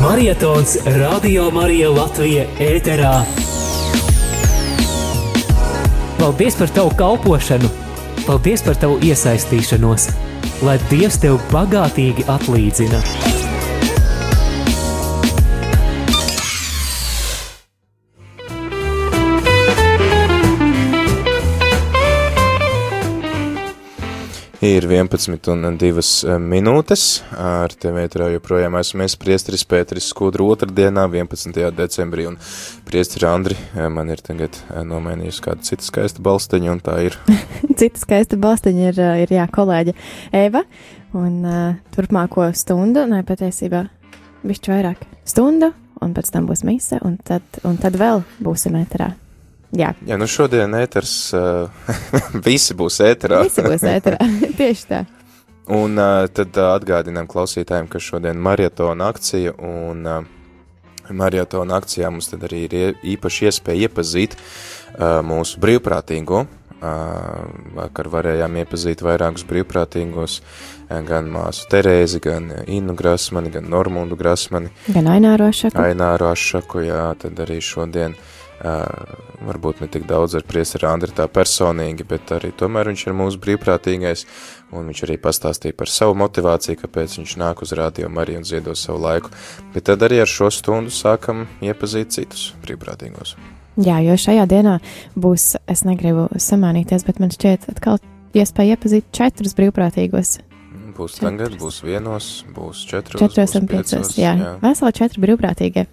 Marietons Radio Marija Latvija ēterā. Paldies par tavu kalpošanu! Paldies par tavu iesaistīšanos! Lai Dievs tev bagātīgi atlīdzina! Ir 11 un 2 eh, minūtes. Ar tevi ētrā joprojām esmu es, priesteris Pēteris Skudru otrdienā, 11. decembrī. Un priesteri Andri, eh, man ir tagad eh, nomainījusi kāda cita skaista balsteņa, un tā ir. cita skaista balsteņa ir, ir jā, kolēģa Eva. Un uh, turpmāko stundu, nē, patiesībā, bišķi vairāk stundu, un pēc tam būs mise, un tad, un tad vēl būsim ēterā. Jā, Jā nu šodien ēters, uh, visi būs ēterā. visi būs ēterā, tieši tā. Un uh, tad uh, atgādinām klausītājiem, ka šodien maratona akcija, un maratona akcijā mums tad arī ir īpaši iespēja iepazīt mūsu brīvprātīgo. Vakar varējām iepazīt vairākus brīvprātīgos, gan māsu Terēzi, gan Innu Grasmani, gan Normundu Grasmani, Gan Aināro šaku. Aināru Ašaku, jā, tad arī šodien uh, varbūt ne tik daudz ar priesteri Andri tā personīgi, bet arī tomēr viņš ir mūsu brīvprātīgais, un viņš arī pastāstīja par savu motivāciju, kāpēc viņš nāk uz radio Mariju un ziedo savu laiku, bet tad arī ar šo stundu sākam iepazīt citus brīvprātīgos. Jā, jo šajā dienā būs, es negribu samānīties, bet man šķiet atkal iespēja iepazīt četrus brīvprātīgos. Būs Četras. tagad, būs vienos, būs četros, Četros būs un piecos, piecos, jā. jā. Veseli četri brīvprātīgie.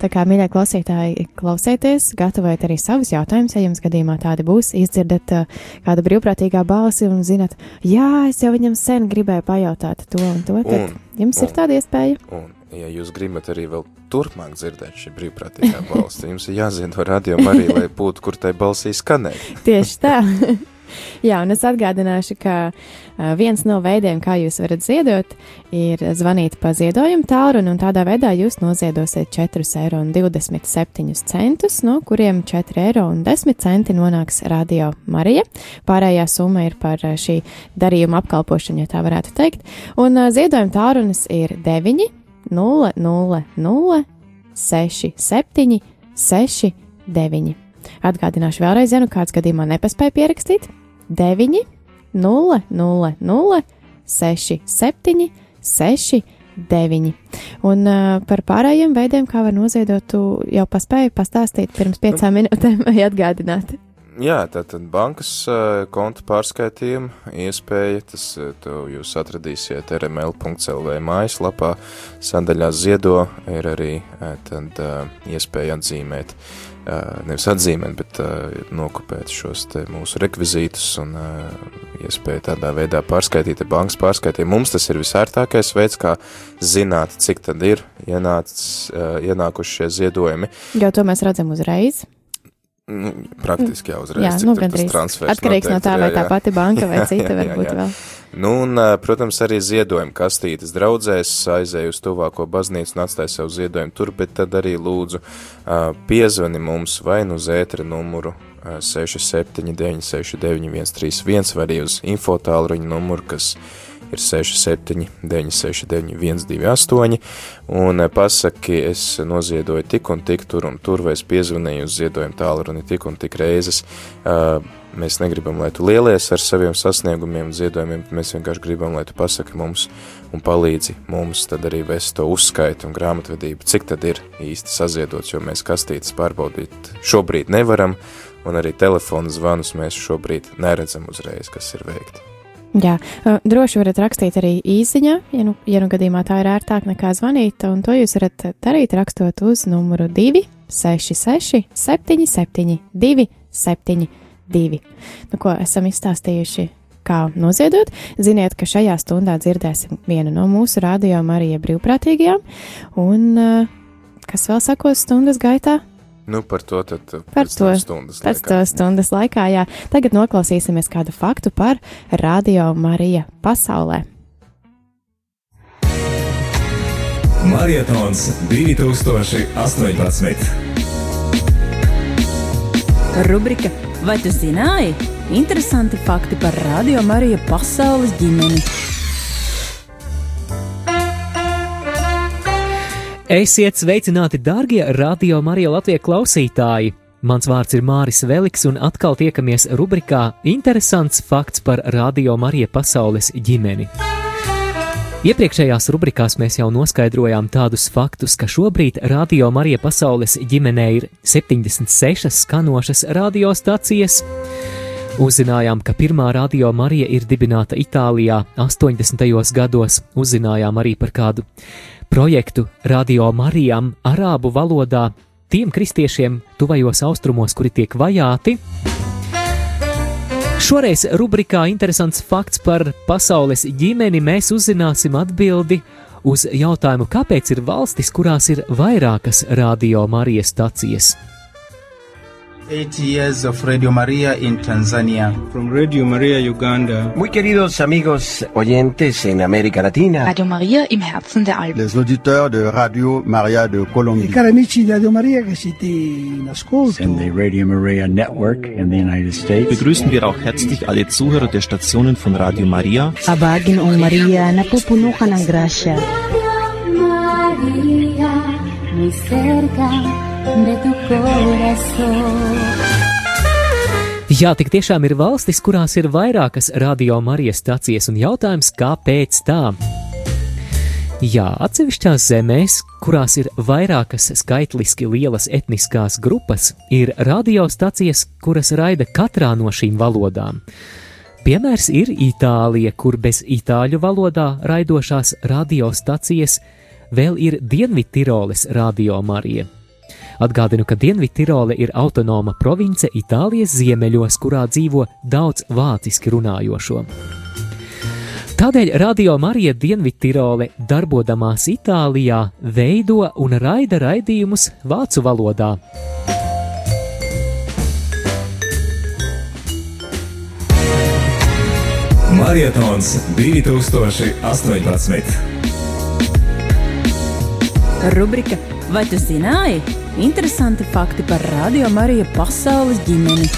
Tā kā, mīļie klausītāji, klausieties, gatavojiet arī savus jautājumus, ja jums gadījumā tādi būs. Izdzirdat uh, kādu brīvprātīgā balsi un zinat, jā, es jau viņam sen gribēju pajautāt to un to, tad Un- jums ir un- tāda iespēja. Un, ja jūs gribat arī vēl turpmāk dzirdēt šī brīvprātīgā balss, tad jums ir jāzina radio Marija, lai būtu, kur tai balsī skanēt. Tieši tā. Jā, un es atgādināšu, ka viens no veidiem, kā jūs varat ziedot, ir zvanīt pa ziedojumu tālruni, un tādā veidā jūs noziedosiet 4,27 eiro, no kuriem 4,10 eiro nonāks Radio Marija. Pārējā summa ir par šī darījuma apkalpošanu, ja tā varētu teikt. Un ziedojuma tālrunis ir 9, 0, 0, 0, 6, 7, 6, 9. Atgādināšu vēlreiz, ja nu kāds gadījumā nepaspēja pierakstīt. 9, 0, 0, 0, 6, 7, 6, 9. Un uh, par pārējiem veidiem, kā var noziedot, jau paspēji pastāstīt pirms piecām minūtēm vai atgādināt. Jā, tātad bankas konta pārskaitījuma iespēja, tas jūs atradīsiet rml.lv mājaslapā, sadaļā ziedo ir arī tad iespēja atzīmēt, uh, nevis atzīmēt, bet uh, nokopēt šos mūsu rekvizītus un uh, iespēja tādā veidā pārskaitīt bankas pārskaitījumu. Mums tas ir visērtākais veids, kā zināt, cik tad ir ienācis, ienākuši šie ziedojumi. Jo to mēs redzam uzreiz. Nu, praktiski jau uzreiz. jā, nu gandrīz. Atkarīgs no notiek, tā, jā, vai tā jā. pati banka vai cita Jā, varbūt jā. vēl. Nu, un, protams, arī ziedojuma kastītes draudzēs aizēju uz tuvāko baznīcu un atstāju savu ziedojumu tur, bet tad arī lūdzu piezvani mums vai nu uz ētra numuru ā, 679 69 131 vai arī uz infotālruņa numuru, kas ir 67 969 128 un ā, pasaki, es noziedoju tik un tik tur un tur, vai es piezvanīju uz ziedojumu tālruni tik un tik reizes. Ā, Mēs negribam, lai tu lielies ar saviem sasniegumiem un ziedojumiem, mēs vienkārši gribam, lai tu pasaki mums un palīdzi mums tad arī vest to uzskaitu un grāmatvedību, cik tad ir īsti saziedots, jo mēs kastītes pārbaudīt šobrīd nevaram, un arī telefona zvanus mēs šobrīd neredzam uzreiz, kas ir veikti. Jā, droši varat rakstīt arī īsiņā, ja nu, ja nu gadījumā tā ir ērtāk nekā zvanīt, un to jūs varat darīt rakstot uz numuru 2, 6, 6, 7, 7, 2, 7, 2. Nu, ko esam izstāstījuši, kā noziedot. Ziniet, ka šajā stundā dzirdēsim vienu no mūsu radio Marija brīvprātīgajām, un kas vēl sakos stundas gaitā? Nu, par to tad Par to- stundas Pēc laikā. to stundas laikā, jā. Tagad noklausīsimies kādu faktu par Radio Marija pasaulē. Marietons 2018. Rubrika Vai tu zināji? Interesanti fakti par Radio Mariju pasaules ģimeni. Esiet sveicināti, darbie radio Marija Latvijas klausītāji! Mans vārds ir Māris Veliks, un atkal tiekamies rubrikā Interesants fakts par radio Marija pasaules ģimeni. Iepriekšējās rubrikās mēs jau noskaidrojām tādus faktus, ka šobrīd Radio Marija pasaules ģimenē ir 76 skanošas radiostacijas. Uzzinājām, ka pirmā radio Marija ir dibināta Itālijā 80. gados, uzzinājām arī par kādu projektu Radio Marijam arābu valodā tiem kristiešiem tuvajos austrumos, kuri tiek vajāti. Šoreiz rubrikā Interesants fakts par pasaules ģimeni mēs uzzināsim atbildi uz jautājumu, kāpēc ir valstis, kurās ir vairākas radio Marijas stacijas. Eight years of Radio Maria in Tanzania. From Radio Maria Uganda. Muy queridos amigos oyentes en América Latina. Radio Maria im Herzen der Alpen. Les auditeurs de Radio Maria de Colombie. I cari amici di Radio Maria che siete in ascolto. In the Radio Maria Network in the United States. Begrüßen wir auch herzlich alle Zuhörer der Stationen von Radio Maria. Abagin ong Maria napupunukan ng grasya. Radio Maria, muy cerca de tu corazón. Jā, tik tiešām ir valstis, kurās ir vairākas radio Marijas stacijas, un jautājums, kāpēc tā? Jā, atsevišķās zemēs, kurās ir vairākas skaitliski lielas etniskās grupas, ir radiostacijas, kuras raida katrā no šīm valodām. Piemērs ir Itālija, kur bez itāļu valodā raidošās radiostacijas vēl ir Dienvidtiroles radio Marija. Atgādinu, ka Dienvidtirole ir autonoma province Itālijas ziemeļos, kurā dzīvo daudz vāciski runājošo. Tādēļ Radio Marija Dienvidtirole, darbodamās Itālijā, veido un raida raidījumus vācu valodā. Marietons 2018. Rubrika Vai tu zināji? Interesanti fakti par Radio Mariju pasaules ģimeni.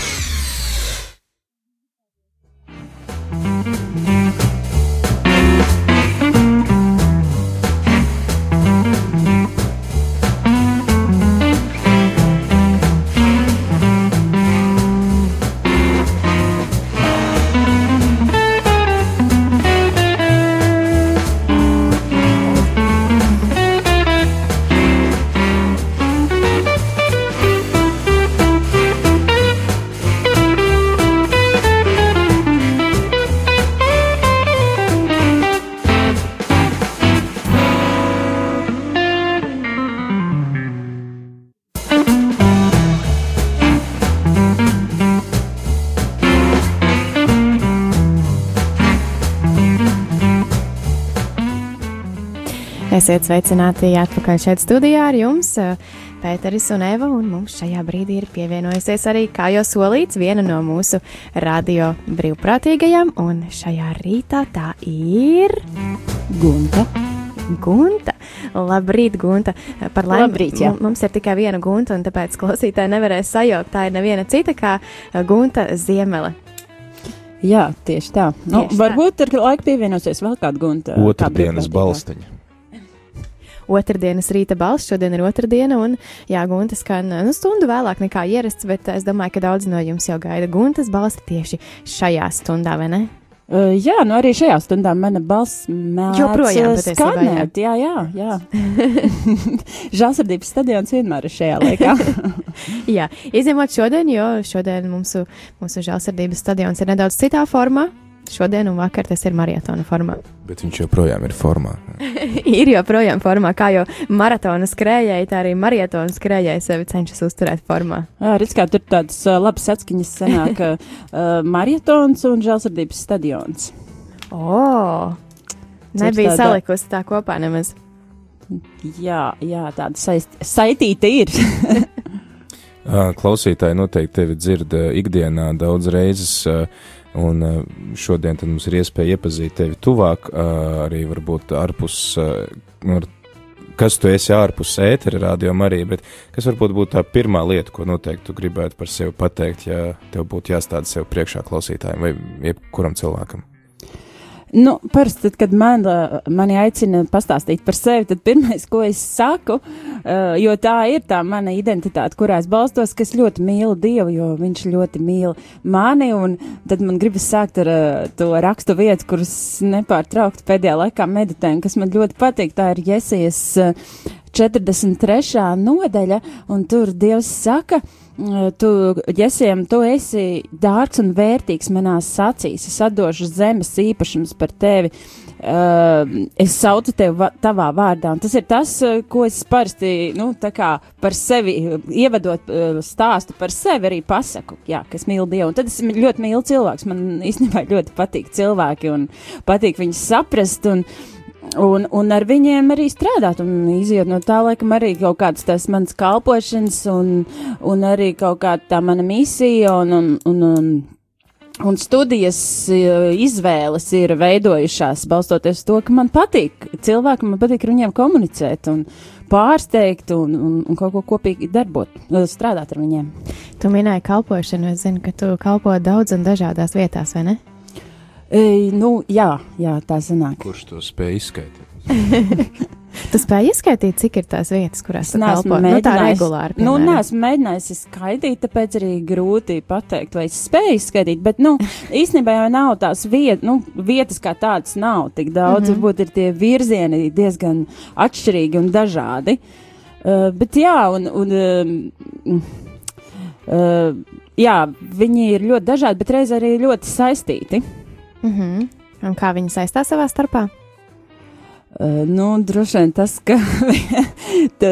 Esiet sveicināti atpakaļ šeit studijā ar jums, Pēteris un Eva, un mums šajā brīdī ir pievienojusies arī, kā jau solīts, viena no mūsu radio brīvprātīgajām, un šajā rītā tā ir Gunta. Gunta. Labrīt, Gunta. Par laimi, Labrīt, jā. mums ir tikai viena Gunta, un tāpēc klausītāji nevarēs sajaukt. Tā ir neviena cita kā Gunta Ziemele. Jā, tieši tā. Nu, Tieši tā. varbūt ar laiku pievienosies vēl kāda gunta. Otradienas balstiņa. Otradienas rīta balss, šodien ir otrdiena, un jā, Gunta skan nu, stundu vēlāk nekā ierasts, bet es domāju, ka daudz no jums jau gaida Guntas balsi tieši šajā stundā, vai ne? Uh, jā, nu arī šajā stundā mana balss Joprojām, uh, patiesībā, skanēt. Jā, jā, jā. Žāsardības stadions vienmēr ir šajā laikā. Jā, izņemot šodien, jo šodien mūsu, mūsu žēlsirdības stadions ir nedaudz citā formā. Šodien un vakar tas ir maratona formā. Bet viņš joprojām ir formā. ir joprojām formā, kā jau maratona skrējēji, tā arī maratona skrējēji sevi cenšas uzturēt formā. redz, kā tur tādas uh, labas atskaņas sanāk uh, maratons un žēlsardības stadions. O! Nebija tāda- salikusi tā kopā nemaz. Jā, jā tāda saist, saitīta ir. Klausītāji noteikti tevi dzird ikdienā daudz reizes, ā, un ā, šodien mums ir iespēja iepazīt tevi tuvāk, ā, arī varbūt ārpus, ā, nu, kas tu esi ārpus ētera rādījuma arī, bet kas varbūt būtu tā pirmā lieta, ko noteikti tu gribētu par sevi pateikt, ja tev būtu jāstāda sev priekšā klausītājiem vai jebkuram cilvēkam. Nu, parasti, tad, kad man, mani aicina pastāstīt par sevi, tad pirmais, ko es saku, uh, jo tā ir tā mana identitāte, kurā es balstos, ka es ļoti mīlu Dievu, jo Viņš ļoti mīl mani, tad man gribas sākt ar uh, to rakstu vietu, kuras nepārtraukti pēdējā laikā meditēju, kas man ļoti patīk. Tā ir uh, 43. nodaļa, un tur Dievs saka, uh, tu, Jesiem, tu esi dārgs un vērtīgs manās acīs. Es atdošu zemes īpašums par tevi. Uh, es saucu tevi va tavā vārdā. Un tas ir tas, uh, ko es parasti, nu, par sevi, ievadot uh, stāstu par sevi, arī pasaku, jā, ka es mīlu Dievu. Un tad es ļoti mīlu cilvēkus. Man īstenībā ļoti patīk cilvēki un patīk viņus saprast. Un, uh, Un, un ar viņiem arī strādāt, un iziet no tā, laikam, arī kaut kādas tās manas kalpošanas, un, un arī kaut kāda tā mana misija, un, un, un, un, un studijas eh, izvēles ir veidojušās, balstoties to, ka man patīk cilvēki, man patīk ar viņiem komunicēt, un pārsteigt, un, un, un kaut ko kopīgi darbot, eh, strādāt ar viņiem. Tu minēji kalpošanu, es zinu, ka tu kalpo daudz un dažādās vietās, vai ne? E, nu, jā, jā, tā sanāk. Kurš to spēj izskaidrot? Tu spēj izskaidrot, cik ir tās vietas, kurās tu kalpo? Nu, tā regulāri. Nu, neesmu mēģinājis izskaidrot, tāpēc arī grūti pateikt, vai es spēju izskaidrot. Bet, nu, īstenībā jau nav tās viet, nu, vietas kā tādas nav tik daudz. Mm -hmm. Varbūt ir tie virzieni diezgan atšķirīgi un dažādi. Uh, bet jā, un. un uh, uh, jā, viņi ir ļoti dažādi, bet reizē arī ļoti saistīti. Mm -hmm. Un kā viņi saistās savā starpā? Uh, nu, droši vien tas, ka tā,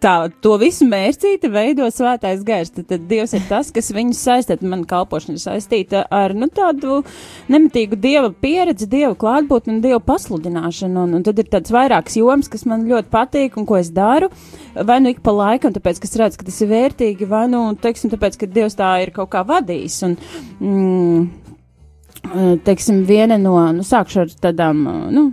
tā, to visu mērcīti veido svētais gairs, tad, tad Dievs ir tas, kas viņus saistīt. Man kalpošana ir saistīta ar nu, tādu nemitīgu Dieva pieredzi, Dieva klātbūtni un Dieva pasludināšanu. Un, un tad ir tāds vairāks joms, kas man ļoti patīk un ko es daru. Vai nu ik pa laikam, tāpēc, ka es redzu, ka tas ir vērtīgi, vai nu, teiksim, tāpēc, ka Dievs tā ir kaut kā vadījis. Un, mm, teiksim, viena no, nu, sākšu ar tādām, eh, nu,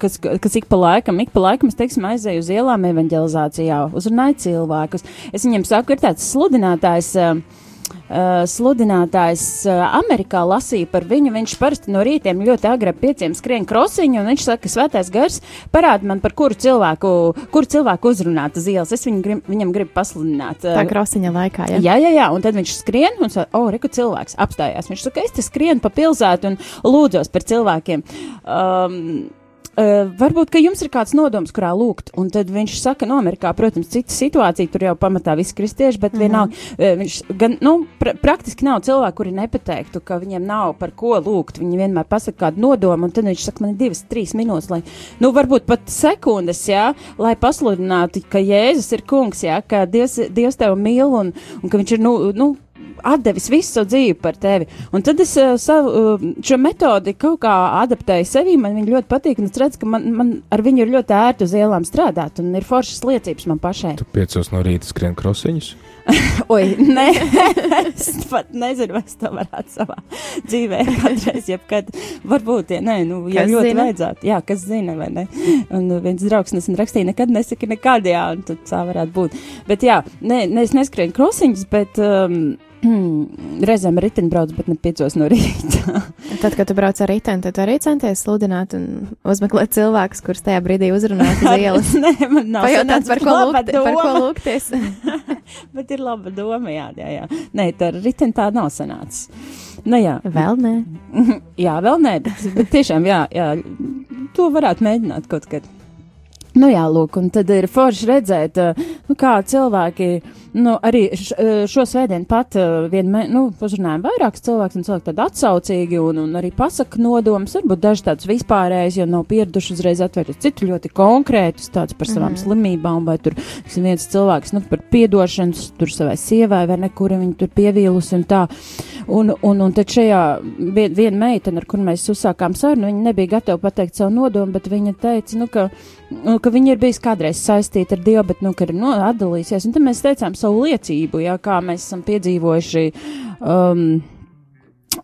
kas, kas ik pa laikam, ik pa laikam, es teiksim, aizēju uz ielām evanģelizācijā, uzrunāju cilvēkus. Es viņiem saku, ir tāds sludinātājs. Uh, uh, sludinātājs uh, Amerikā lasīja par viņu. Viņš parasti no rītiem ļoti agri ap pieciem skrien krosiņu, un viņš saka, ka svētais gars parāda man, par kuru cilvēku, kuru cilvēku uzrunāt uz ielas. Es viņu grib, viņam gribu pasludināt. Uh, Tā krosiņa laikā, jā. Jā, jā, jā, un tad viņš skrien, un saka, o, oh, reku cilvēks apstājās. Viņš saka, es te skrienu pa pilsētu un lūdzos par cilvēkiem. Um, Uh, varbūt, ka jums ir kāds nodoms, kurā lūgt, un tad viņš saka, no Amerikā, protams, cita situācija, tur jau pamatā visi kristieši, bet mm -hmm. vienalga, uh, viņš gan, nu, pra praktiski nav cilvēku, kuri nepateiktu, ka viņiem nav par ko lūgt, viņi vienmēr pasaka kādu nodomu, un tad viņš saka, man ir divas, trīs minūtes, lai, nu, varbūt pat sekundes, jā, lai pasludinātu, ka Jēzus ir kungs, jā, ka Dievs, Dievs tevi mīl, un, un ka viņš ir, nu, nu atdevis visu savu dzīvi par tevi. Un tad es uh, savu, uh, šo metodi kaut kā adaptēju sevī, man viņa ļoti patīk, un es redzu, ka man, man ar viņu ir ļoti ērti uz ielām strādāt, un ir foršas liecības man pašai. Tu piecos no rīta skrien krosiņus? Oi, nē, es pat nezinu, vai es to varētu savā dzīvē kādreiz, jebkad. Varbūt, ja nē, nu, ja kas ļoti zina? vajadzētu. Jā, kas zina, vai ne? Un viens draugs nesen rakstīja, nekad nesaki nekad, jā, un tad tā varētu būt. Bet jā, nē, ne, es neskrienu krosiņus, bet. Um, Reizēm riteņi brauc, bet ne piecos no rīta. tad, kad tu brauc ar riteni, tad arī centies sludināt un uzmeklēt cilvēkus, kurus tajā brīdī uzrunāt uz ielas. Nē, man nav Pajautāt, par ko, lūgt, par ko lūgties. bet ir laba doma, jā, jā, jā. Nē, tā riteni tā nav sanācis. Nu, jā. Vēl nē. jā, vēl nē, bet, bet tiešām, jā, jā, to varētu mēģināt kaut kad. Nu jā, lūk, un tad ir forši redzēt, nu, kā cilvēki Nu, arī eh, šo svētdienu pat uh, vienmēr, nu, uzrunājam vairākus cilvēkus, un cilvēki tad atsaucīgi, un, un arī pasaka nodomus, varbūt daži tāds vispārējais, jo nav pieraduši uzreiz atvērt citu ļoti konkrētus tāds par savām mm -hmm. slimībām, vai tur viens cilvēks, nu, par piedošanas, tur savai sievai vai nekura viņa tur pievīlus un tā. Un, un, un tad šajā vien, viena meitene, ar kuru mēs uzsākām sarunu, viņa nebija gatava pateikt savu nodomu, bet viņa teica, nu, ka, nu, ka viņa ir bijis kādreiz saistīta ar Dievu, bet, nu, ka ir no, atdalīsies. Un tad mēs teicām, savu liecību, ja, kā mēs esam piedzīvojuši. Um,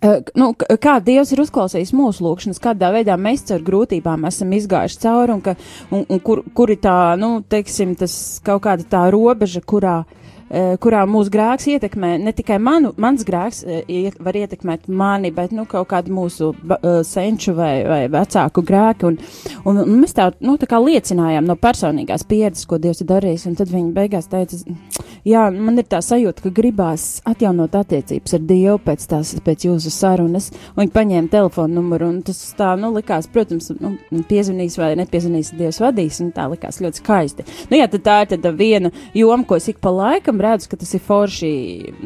eh, Nu, kā Dievs ir uzklausījis mūsu lūgšanas, kādā veidā mēs caur grūtībām esam izgājuši cauri, un, ka, un, un kur, kur ir tā, nu, teiksim, tas kaut kāda tā robeža, kurā, uh, kurā mūsu grēks ietekmē ne tikai manu, mans grēks uh, var ietekmēt mani, bet nu, kaut kādu mūsu senču vai, vai vecāku grēku. Un, un, un mēs tā, nu, tā kā liecinājām no personīgās pieredzes, ko Dievs ir darījis. Un tad viņi beigās teica, jā, man ir tā sajūta, ka gribās atjaunot attiecības ar Dievu pēc, tās, pēc jūsu sarunas. Un viņi paņēma telefonu numuru, un tas tā, nu, likās, protams, nu, piezvanīs vai nepiezvanīs, Dievs vadīs, un tā likās ļoti skaisti. Nu, jā, tad tā ir tad viena joma, ko es ik pa laikam redzu, ka tas ir forši.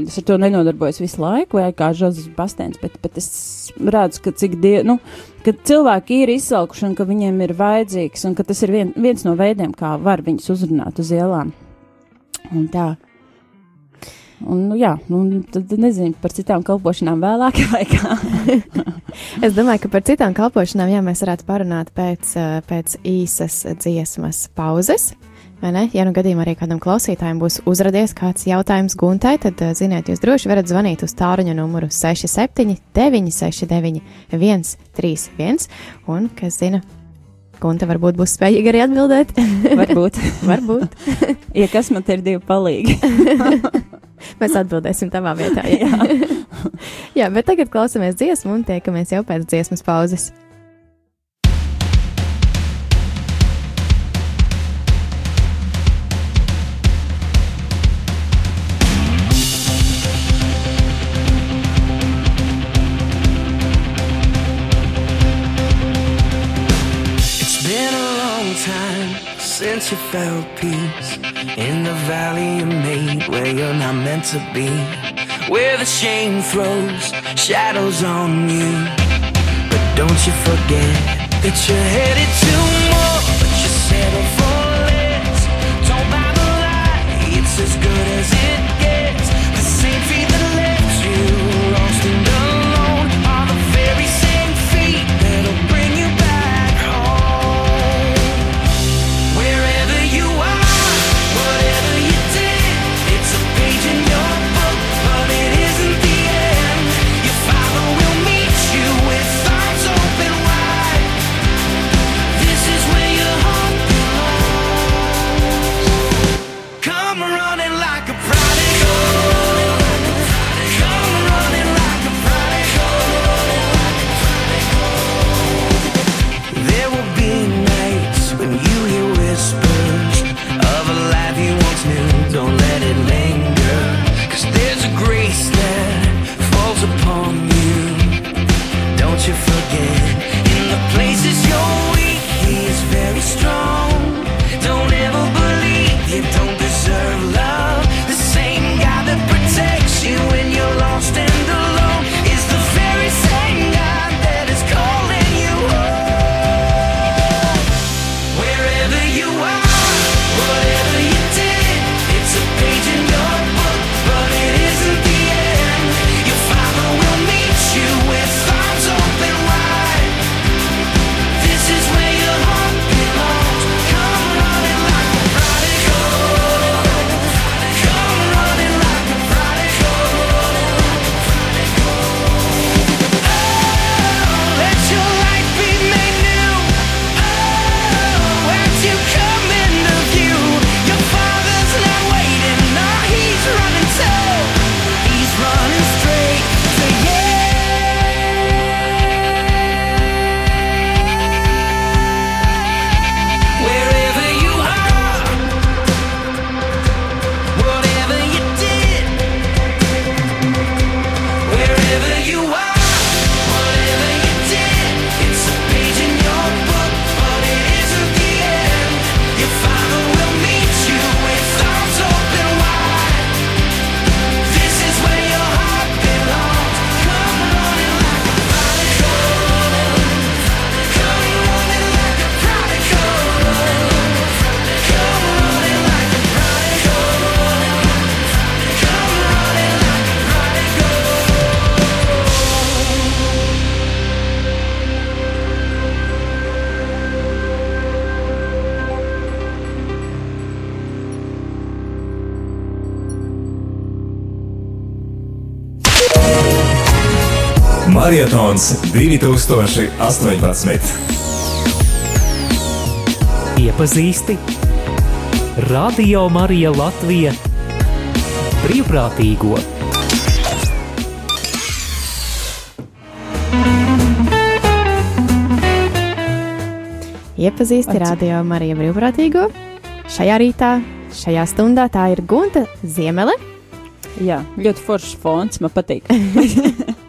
Es ar to nenodarbojos visu laiku, vai kā Žozefs Bastēns, bet, bet es redzu, ka cik Dievs, nu, ka cilvēki ir izsalkuši un ka viņiem ir vajadzīgs, un ka tas ir vien, viens no veidiem, kā var viņus uzrunāt uz ielām. Un tā. Un, nu, jā, nu, tad nezinu par citām kalpošanām vēlāk, vai kā. es domāju, ka par citām kalpošanām jā, mēs varētu parunāt pēc, pēc īsas dziesmas pauzes. Ja nu gadījumā arī kādam klausītājam būs uzradies kāds jautājums Guntai, tad ziniet, jūs droši varat zvanīt uz tāruņa numuru 67 969 131 un, kas zina, Gunta varbūt būs spējīga arī atbildēt. varbūt. varbūt. ja kas man te ir divi palīgi. Mēs atbildēsim tavā vietā. Jā. jā. jā, bet tagad klausāmies dziesmu un tiekamies jau pēc dziesmas pauzes. Since you felt peace in the valley you made where you're not meant to be, where the shame throws shadows on you. But don't you forget that you're headed to more, but you settle for less. Don't buy the lie, it's as good as it 2018. Iepazīsti Radio Marija Latvija brīvprātīgo. Iepazīsti radio Marija brīvprātīgo. Šajā rītā, šajā stundā tā ir Gunta Ziemele. Jā, ļoti foršs fons, man patīk.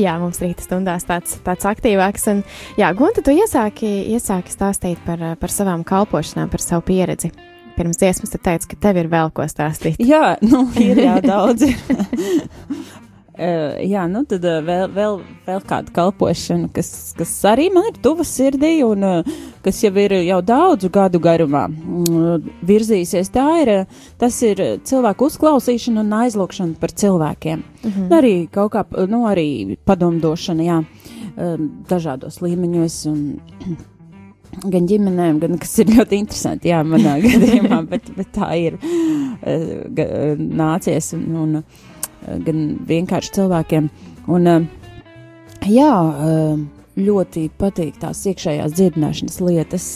jā, mums rīta stundās tāds, tāds aktīvāks. Un, jā, Gunta, tu iesāki, iesāki stāstīt par, par savām kalpošanām, par savu pieredzi. Pirms dziesmas tu teici, ka tev ir vēl ko stāstīt. Jā, nu, ir jā, daudz. Uh, jā, nu tad uh, vēl, vēl, vēl kāda kalpošana, kas, kas arī man ir tuva sirdī un uh, kas jau ir jau daudzu gadu garumā uh, virzīsies. Tā ir, tas ir cilvēku uzklausīšana un aizlūkšana par cilvēkiem. Mm -hmm. Arī kaut kā, nu arī padomdošana, jā, uh, dažādos līmeņos un gan ģimenēm, gan kas ir ļoti interesanti, jā, manā gadījumā, bet, bet tā ir nācies un, un gan vienkārši cilvēkiem. Un, jā, ļoti patīk tās iekšējās dziedināšanas lietas,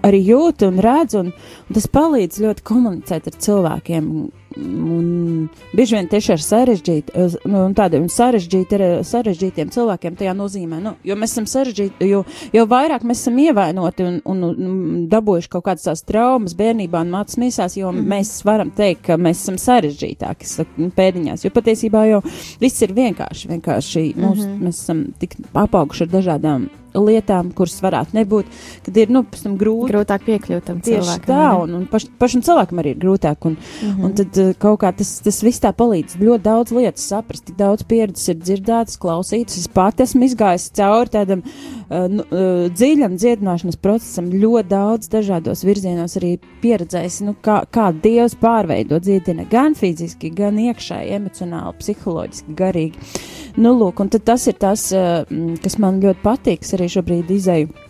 arī jūtu un redzu, un, un tas palīdz ļoti komunicēt ar cilvēkiem. Un bieži vien tieši ar sarežģītu, nu, tādiem sarežģīti, sarežģītiem cilvēkiem tajā nozīmē, nu, jo mēs esam sarežģīti, jo, jo vairāk mēs esam ievainoti un, un, un dabūjuši kaut kādas tās traumas bērnībā un mācas miesās, jo mm -hmm. mēs varam teikt, ka mēs esam sarežģītāki pēdiņās, jo patiesībā jau viss ir vienkārši, vienkārši mm -hmm. mūs, mēs esam tik apauguši ar dažādām lietām, kuras varētu nebūt, kad ir nu, grūti. Grūtāk piekļūt tam cilvēkam. Tā, un, un paš, pašam cilvēkam arī ir grūtāk. Un, mm -hmm. un tad uh, kaut kā tas, tas viss tā palīdz ļoti daudz lietas saprast, tik daudz pieredzes ir dzirdētas, klausītas. Es pati esmu izgājis cauri tādam uh, dziļam dziedināšanas procesam, ļoti daudz dažādos virzienos arī pieredzējis, nu, kā, kā Dievs pārveido dziedina gan fiziski, gan iekšēji, emocionāli, psiholoģiski, garīgi. Nu, lūk, un tas ir tas, uh, kas man ļoti patīk arī šobrīd izēju.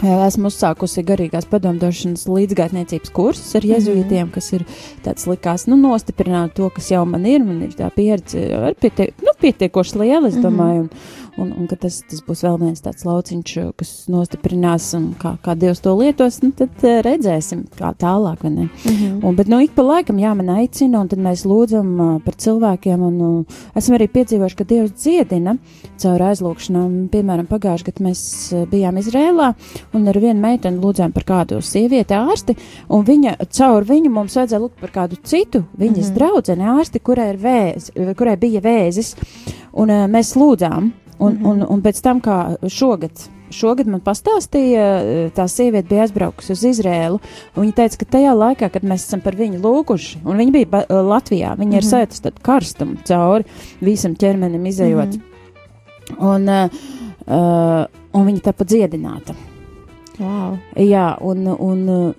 Esmu uzsākusi garīgās padomdošanas līdzgaitniecības kursus ar jezuītiem, mm -hmm. kas ir tāds likās, nu, nostiprināt to, kas jau man ir. Man ir tā pieredze ar pietiek, nu, pietiekoši liela, es domāju. Mm -hmm. un, un, un ka tas, tas būs vēl viens tāds lauciņš, kas nostiprinās un kā, kā Dievs to lietos, nu, tad uh, redzēsim, kā tālāk. Mm -hmm. un, bet nu, ik pa laikam jā, man aicina, un tad mēs lūdzam uh, par cilvēkiem, un uh, esam arī piedzīvojuši, ka Dievs dziedina caur aizlūkšanām. Piemēram, pagājušajā gadā mēs uh, bijām Izrēlā, un ar vienu meiteni lūdzām par kādu sievieti ārsti, un viņa, caur viņu mums vajadzēja lūgt par kādu citu viņas mm -hmm. draudzeni ārsti, kurai, vēz, kurai bija vēzis, un mēs lūdzām. Un, mm -hmm. un, un pēc tam, kā šogad, šogad man pastāstīja, tā sieviete bija aizbraukusi uz Izrēlu. Viņa teica, ka tajā laikā, kad mēs esam par viņu lūguši, un viņa bija Latvijā, viņa mm -hmm. ir sajūta tādu karstumu cauri visam ķermenim izējot. Mm -hmm. un, uh, un viņa tāpat dziedināta. Wow. Jā, un. un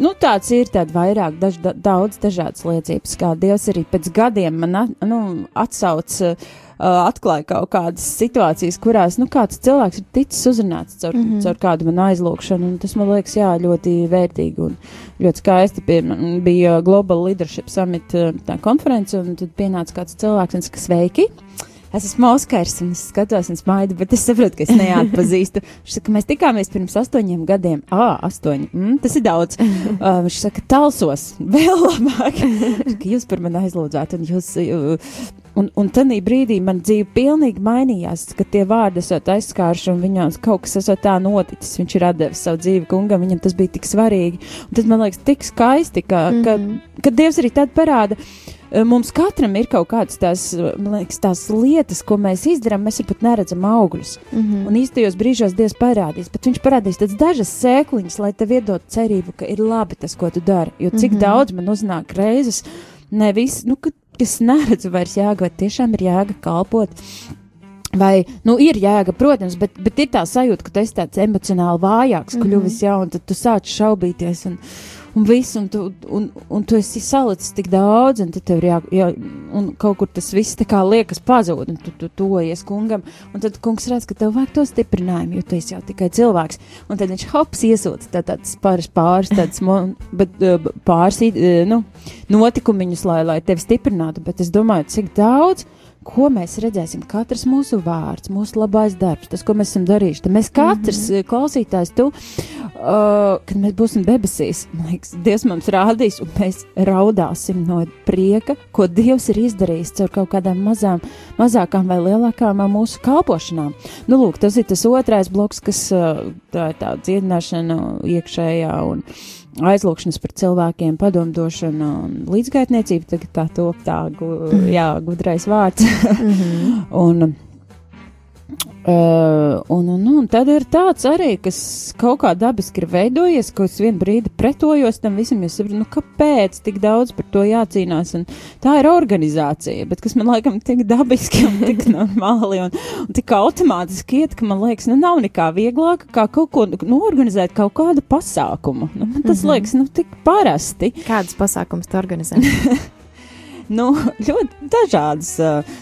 Nu, tāds ir tāds vairāk, daž, da, daudz dažādas liecības, kā Dievs arī pēc gadiem man nu, atsauc uh, atklāja kaut kādas situācijas, kurās nu, kāds cilvēks ir ticis uzrunāts caur, mm -hmm. caur kādu manu aizlūgšanu. Tas man liekas, jā, ļoti vērtīgi un ļoti skaisti. Pie, bija Global Leadership Summit tā konference, un tad pienāca kāds cilvēks un saka, sveiki! es esmu Oskars, un es skatos un smaidu, bet es saprotu, ka es neatpazīstu. Viņš saka, mēs tikāmies pirms astoņiem gadiem. Ah, astoņi. Mm, tas ir daudz. Uh, viņš saka, talsos, vēl labāk. ka jūs par mani aizlūdzāt, un jūs. Uh, Un, un tajā brīdī man dzīve pilnīgi mainījās, kad tie vārdi esat aizskāruši un viņam kaut kas esot tā noticis. Viņš ir devis savu dzīvi kungam, viņam tas bija tik svarīgi. Un tad man liekas, tik skaisti, ka, mm -hmm. ka, mhm. ka Dievs arī tad parāda. Eh, mums katram ir kaut kādas tās, liekas, tās lietas, ko mēs izdarām, mēs pat neredzam augļus. Mm -hmm. Un īstajos brīžos Dievs parādīs, bet Viņš parādīs dažas sēkliņas, lai tev iedod cerību, ka ir labi tas, ko tu dari. Jo cik mm -hmm. daudz man uznāk reizes, nevis, nu, ka es neredzu vairs jēga, vai tiešām ir jēga kalpot. Vai, nu, ir jēga, protams, bet, bet ir tā sajūta, ka tu esi tāds emocionāli vājāks, mm -hmm. kļuvis jau, un tad tu sāc šaubīties. Un, un viss, un tu, un, un tu esi salicis tik daudz, un tev ir jā, jā, un kaut kur tas viss tā kā liekas pazūd, un tu, tu tojies kungam, un tad kungs redz, ka tev vajag to stiprinājumu, jo tu esi jau tikai cilvēks, un tad viņš hops iesūta tā, tāds pāris, pāris tāds, bet pāris, nu, notikumiņus, lai, lai tevi stiprinātu, bet es domāju, cik daudz ko mēs redzēsim. Katrs mūsu vārds, mūsu labais darbs, tas, ko mēs esam darījuši. Tad mēs katrs mm -hmm. klausītājs, tu, uh, kad mēs būsim debesīs, man liekas, Dievs mums rādīs, un mēs raudāsim no prieka, ko Dievs ir izdarījis caur kaut kādām mazām, mazākām vai lielākām mūsu kalpošanām. Nu, lūk, tas ir tas otrais bloks, kas uh, tā ir tā dziedināšana iekšējā un aizlūkšanas par cilvēkiem, padomdošana un līdzgaitniecība, tagad tā top tā, gu, jā, gudrais vārds. mm -hmm. un, Uh, un, un, un tad ir tāds arī, kas kaut kā dabiski ir veidojies, ka es vienu brīdi pretojos tam visam, jo saprotu, nu kāpēc tik daudz par to jācīnās, un tā ir organizācija, bet kas man laikam tik dabiski un tik normāli un, un tik automātiski iet, ka man liekas, nu nav nekā vieglāka, kā kaut ko, nu, organizēt kaut kādu pasākumu. Nu, man tas mm -hmm. liekas, nu, tik parasti. Kādas pasākums tu organizē? nu, ļoti dažādas.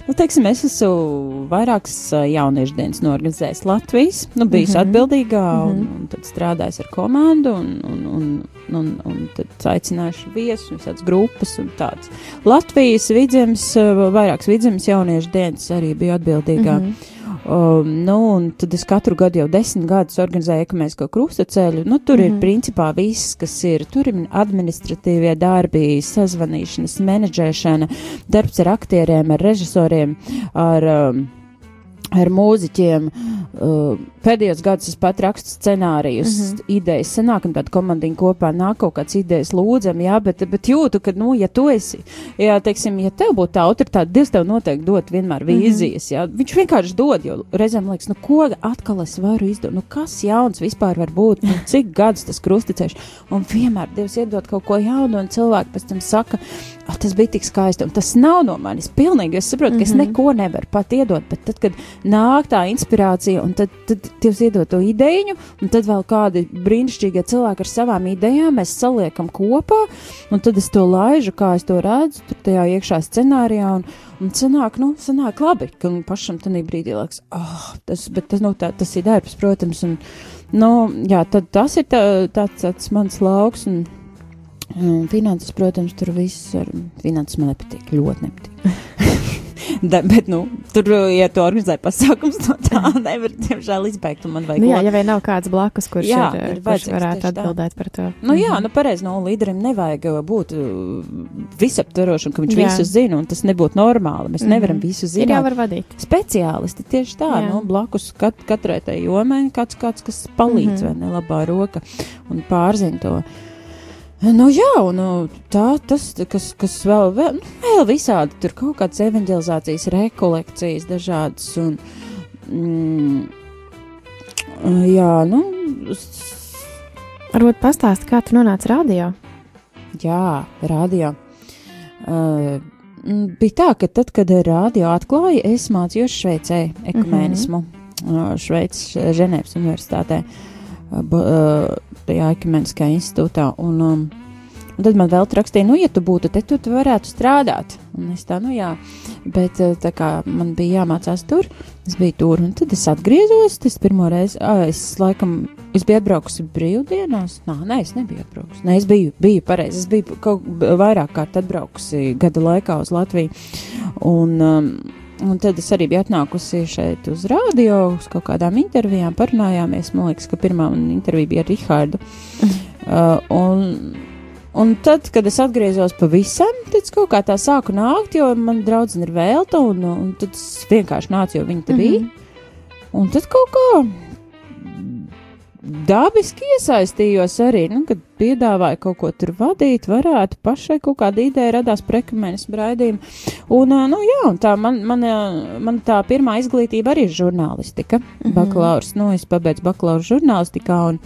Nu, teiksim, es esmu vairākas jauniešu dienas norganizējis Latvijas, nu, bijis mm -hmm. atbildīgā mm -hmm. un, un tad strādājis ar komandu un, un, un, un, un tad aicinājuši viesus, visādas grupas un tāds. Latvijas vidzemes, vairākas vidzemes jauniešu dienas arī bija atbildīgā. Mm -hmm. Um, nu, un tad es katru gadu jau desmit gadus organizēju ekumēnisko krustaceļu. Nu, tur mm -hmm. ir mhm. principā viss, kas ir. Tur ir administratīvie darbi, sazvanīšanas, menedžēšana, darbs ar aktieriem, ar režisoriem, ar. Um, ar mūziķiem. Uh, pēdējos gados es pat rakstu scenārijus, mm -hmm. idejas, sanākam tādu komandiņu kopā, nāk kaut kāds idejas lūdzam, jā, bet, bet jūtu, ka, nu, ja tu esi, jā, teiksim, ja tev būtu tā autoritāte, Dievs tev noteikti dot vienmēr mhm. vīzijas, mm -hmm. jā, viņš vienkārši dod, jo reizēm liekas, nu, ko atkal es varu izdot, nu, kas jauns vispār var būt, nu, cik gadus tas krusticēš, un vienmēr Dievs iedod kaut ko jaunu, un cilvēki pēc tam saka, oh, tas bija tik skaisti, un tas nav no manis pilnīgi, es saprotu, mm -hmm. ka es mhm. neko nevaru pat iedot, bet tad, kad nāk tā inspirācija, un tad, tad Dievs iedod to ideju, un tad vēl kādi brīnišķīgie cilvēki ar savām idejām mēs saliekam kopā, un tad es to laižu, kā es to redzu, tur tajā iekšā scenārijā, un, un sanāk, nu, sanāk labi, ka pašam tanī brīdī liekas, oh, tas, bet tas, nu, tā, tas ir darbs, protams, un, nu, jā, tad tas ir tā, tāds, tāds mans lauks, un, un finanses, protams, tur viss ar finanses man nepatīk, ļoti nepatīk. da, bet, nu, tur, ja tu organizē pasākums, no tā nevar, diemžēl, izbeigt. Man vajag. Nu, jā, ja vien nav kāds blakus, kurš, jā, ir, ir kurš varētu atbildēt tā. par to. Nu, jā, mhm. nu, pareizi, no līderim nevajag būt visaptverošam, ka viņš jā. visu zina, un tas nebūtu normāli. Mēs mm -hmm. nevaram visu zināt. Ir jāvar vadīt. Speciālisti tieši tā, jā. nu, blakus kat, katrai tai jomai kāds, kāds, kas palīdz, mm -hmm. vai ne, labā roka un pārzina to. Nu, jā, un nu, tā, tas, kas, kas vēl, vēl, nu, vēl visādi, tur kaut kādas evanģelizācijas rekolekcijas dažādas, un, mm, jā, nu. Varbūt pastāst, kā tu nonāci radio? Jā, radio. Uh, bija tā, ka tad, kad radio atklāja, es mācījos Šveicē ekumēnismu, mm -hmm. Šveices Ženēvas universitātē. Uh, tajā Ekumeniskajā institūtā. Un, um, un tad man vēl rakstīja, nu, ja tu būtu te, tu, tu varētu strādāt. Un es tā, nu jā, bet uh, tā kā man bija jāmācās tur, es biju tur, un tad es atgriezos, tas pirmo reizi, es laikam, es biju atbraukusi brīvdienās, nā, nē, es nebiju atbraukusi, nē, es biju, biju pareizi, es biju kaut vairāk kārt atbraukusi gada laikā uz Latviju, un, um, Un tad es arī biju atnākusi šeit uz radio, uz kaut kādām intervijām, parunājāmies. Man liekas, ka pirmā intervija bija ar Rihārdu. uh, un, un tad, kad es atgriezos pavisam, tad kaut kā tā sāku nākt, jo man draudzene ir vēlta, un, un tad es vienkārši nācu, jo viņa te bija. Mm -hmm. Un tad kaut kā dabiski iesaistījos arī, nu, kad piedāvāja kaut ko tur vadīt, varētu pašai kaut kāda ideja radās prekamēnes braidījuma. Un, nu, jā, un tā man, man, man tā pirmā izglītība arī ir žurnālistika, mm -hmm. bakalaurs, nu, es pabeidzu bakalauru žurnālistikā un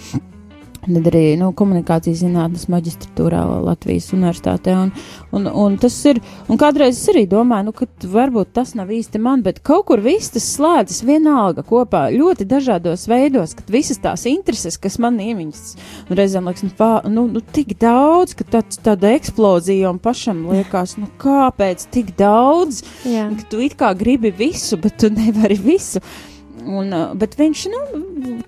Tad arī nu, komunikācijas zinātnes maģistratūrā Latvijas universitātē. Un, un, un tas ir, un kādreiz es arī domāju, nu, ka varbūt tas nav īsti man, bet kaut kur viss tas slēdzas vienalga kopā ļoti dažādos veidos, kad visas tās intereses, kas man iemiņas, un reizēm liekas, nu, pā, nu, nu tik daudz, ka tāds, tāda eksplozija un pašam liekas, nu, kāpēc tik daudz, Jā. ka tu it kā gribi visu, bet tu nevari visu. Un, bet viņš, nu,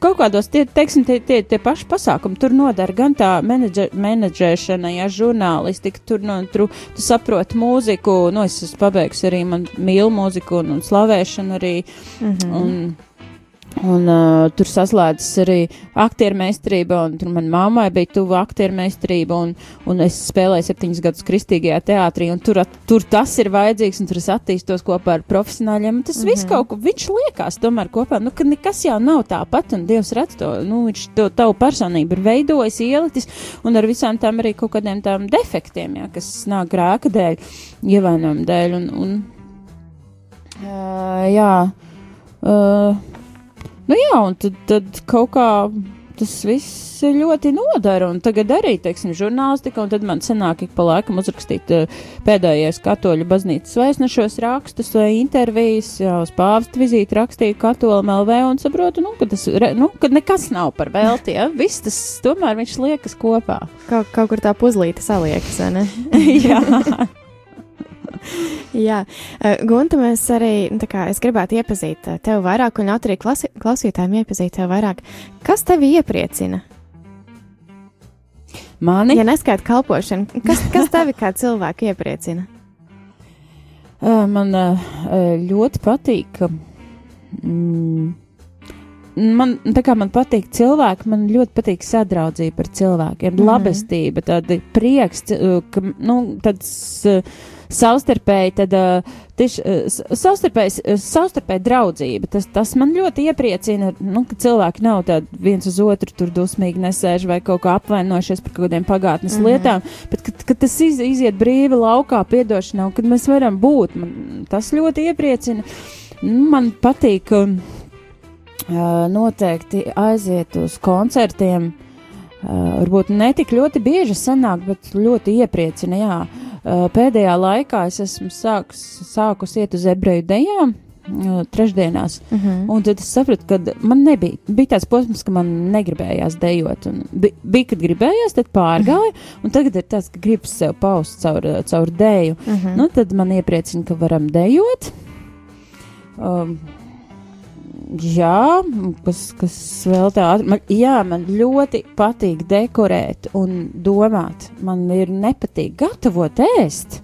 kaut kādos tie, teiksim, tie, tie, tie paši pasākumi tur nodara gan tā menedžer, menedžēšana, ja žurnālistika, tur, nu, tur tu saproti mūziku, nu, es esmu pabeigusi arī, man mīlu mūziku un, un slavēšanu arī, mm -hmm. un Un uh, tur saslēdzas arī aktieru meistarība, un tur manai mammai bija tuva aktieru meistarība, un, un es spēlēju septiņus gadus kristīgajā teātrī, un tur, tur tas ir vajadzīgs, un tur es attīstos kopā ar profesionāļiem. Tas mm -hmm. viss kaut ko, viņš liekas tomēr kopā, nu, ka nekas jau nav tāpat, un Dievs redz to, nu, viņš to tavu personību ir veidojis, ielicis, un ar visām tām arī kaut kādiem tām defektiem, jā, kas nāk grēka dēļ, ievainojumu dēļ, un, un uh, jā. Uh, Nu jā, un tad, tad kaut kā tas viss ļoti nodara. Un tagad arī, teiksim, žurnālistika, un tad man sanāk ik pa laikam uzrakstīt uh, pēdējais katoļu baznīcas vēstnešos rakstus vai intervijas, jau uz pāvstu vizīti rakstīju katolim LV un saprotu, nu, ka tas, nu, ka nekas nav par velti, ja? Viss tas tomēr viņš liekas kopā. Kaut, kaut kur tā puzlīte saliekas, vai ne? jā. Jā, Gunta, mēs arī, nu, kā, es gribētu iepazīt tevi vairāk, un arī klasi, klausītājiem iepazīt tevi vairāk. Kas tevi iepriecina? Mani? Ja neskaita kalpošanu, kas, kas tevi kā cilvēku iepriecina? Man ļoti patīk. Mm, man, tā kā man patīk cilvēki, man ļoti patīk sadraudzība ar cilvēkiem, mm -hmm. labestība, tāda prieks, ka, nu, tāds savstarpēji, tad tieši savstarpēji, savstarpēji draudzība. Tas, tas man ļoti iepriecina, nu, ka cilvēki nav tādi viens uz otru tur dusmīgi nesēž vai kaut kā apvainojušies par kaut kādiem pagātnes mm -hmm. lietām, bet kad, kad tas iz, iziet brīvi laukā piedošanā un kad mēs varam būt, man tas ļoti iepriecina. Nu, man patīk uh, noteikti aiziet uz koncertiem. Varbūt ne tik ļoti bieži sanāk, bet ļoti iepriecina, jā. Uh, pēdējā laikā es esmu sākus, sākus iet uz ebreju dejām. Uh, trešdienās, uh -huh. un tad es sapratu, ka man nebija. Bija tāds posms, ka man negribējās dejot. Bi, bija, kad gribējās, tad pārgāju, un tagad ir tāds, ka gribas sev paust caur, caur deju. Uh -huh. nu, tad man iepriecina, ka varam dejot. Um, jā, kas, kas vēl tāda. Man, jā, man ļoti patīk dekorēt un domāt. Man ir nepatīk gatavot ēst.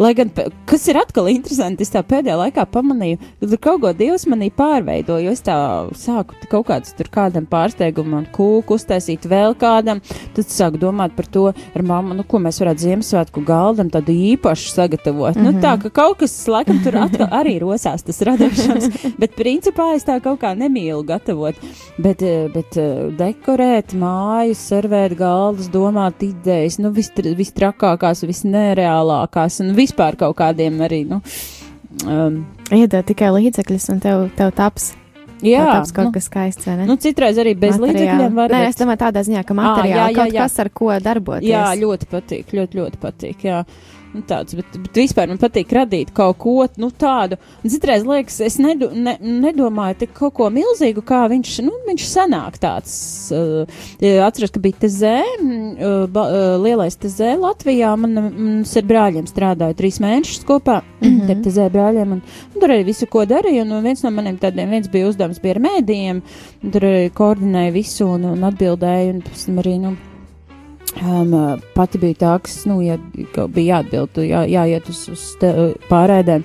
Lai gan, kas ir atkal interesanti, es tā pēdējā laikā pamanīju, ka tur kaut ko Dievs manī pārveidoja. Es tā sāku kaut kādus tur kādam pārsteigumam, kūku uztaisīt vēl kādam. Tad sāku domāt par to ar mammu, nu, ko mēs varētu Ziemassvētku galdam tādu īpašu sagatavot. Mm -hmm. Nu, tā, ka kaut kas, laikam, tur atkal arī rosās tas radošums, bet principā es tā kaut kā nemīlu gatavot. Bet, bet dekorēt māju, servēt galdus, domāt idejas, nu, vistrakākās, visnereālākās un vis vispār kaut kādiem arī. Nu, um, Iedod tikai līdzekļus, un tev, tev taps. Jā, tas kaut nu, kas skaists. Nu, citreiz arī bez materiāli. līdzekļiem var būt. Nē, es domāju, tādā ziņā, ka materiāli à, jā, jā, jā. kaut kas, ar ko darboties. Jā, ļoti patīk, ļoti, ļoti patīk. Jā. Nu, tāds, bet, bet vispār man patīk radīt kaut ko nu, tādu. Citreiz liekas, es nedu, ne, nedomāju tik kaut ko milzīgu, kā viņš, nu, viņš sanāk tāds. Uh, atceros, ka bija TZ, uh, ba, uh, lielais TZ Latvijā, man, mums ar brāļiem strādāja trīs mēnešus kopā mm -hmm. TZ brāļiem, un, un tur arī visu, ko darīju, un viens no maniem tādiem, viens bija uzdevums bija ar mēdījiem, tur arī koordinēja visu un, un atbildēja, un arī, nu, Um, pati bija tā, kas nu, ja, bija jāatbild, jā, jāiet uz, uz te, pārēdēm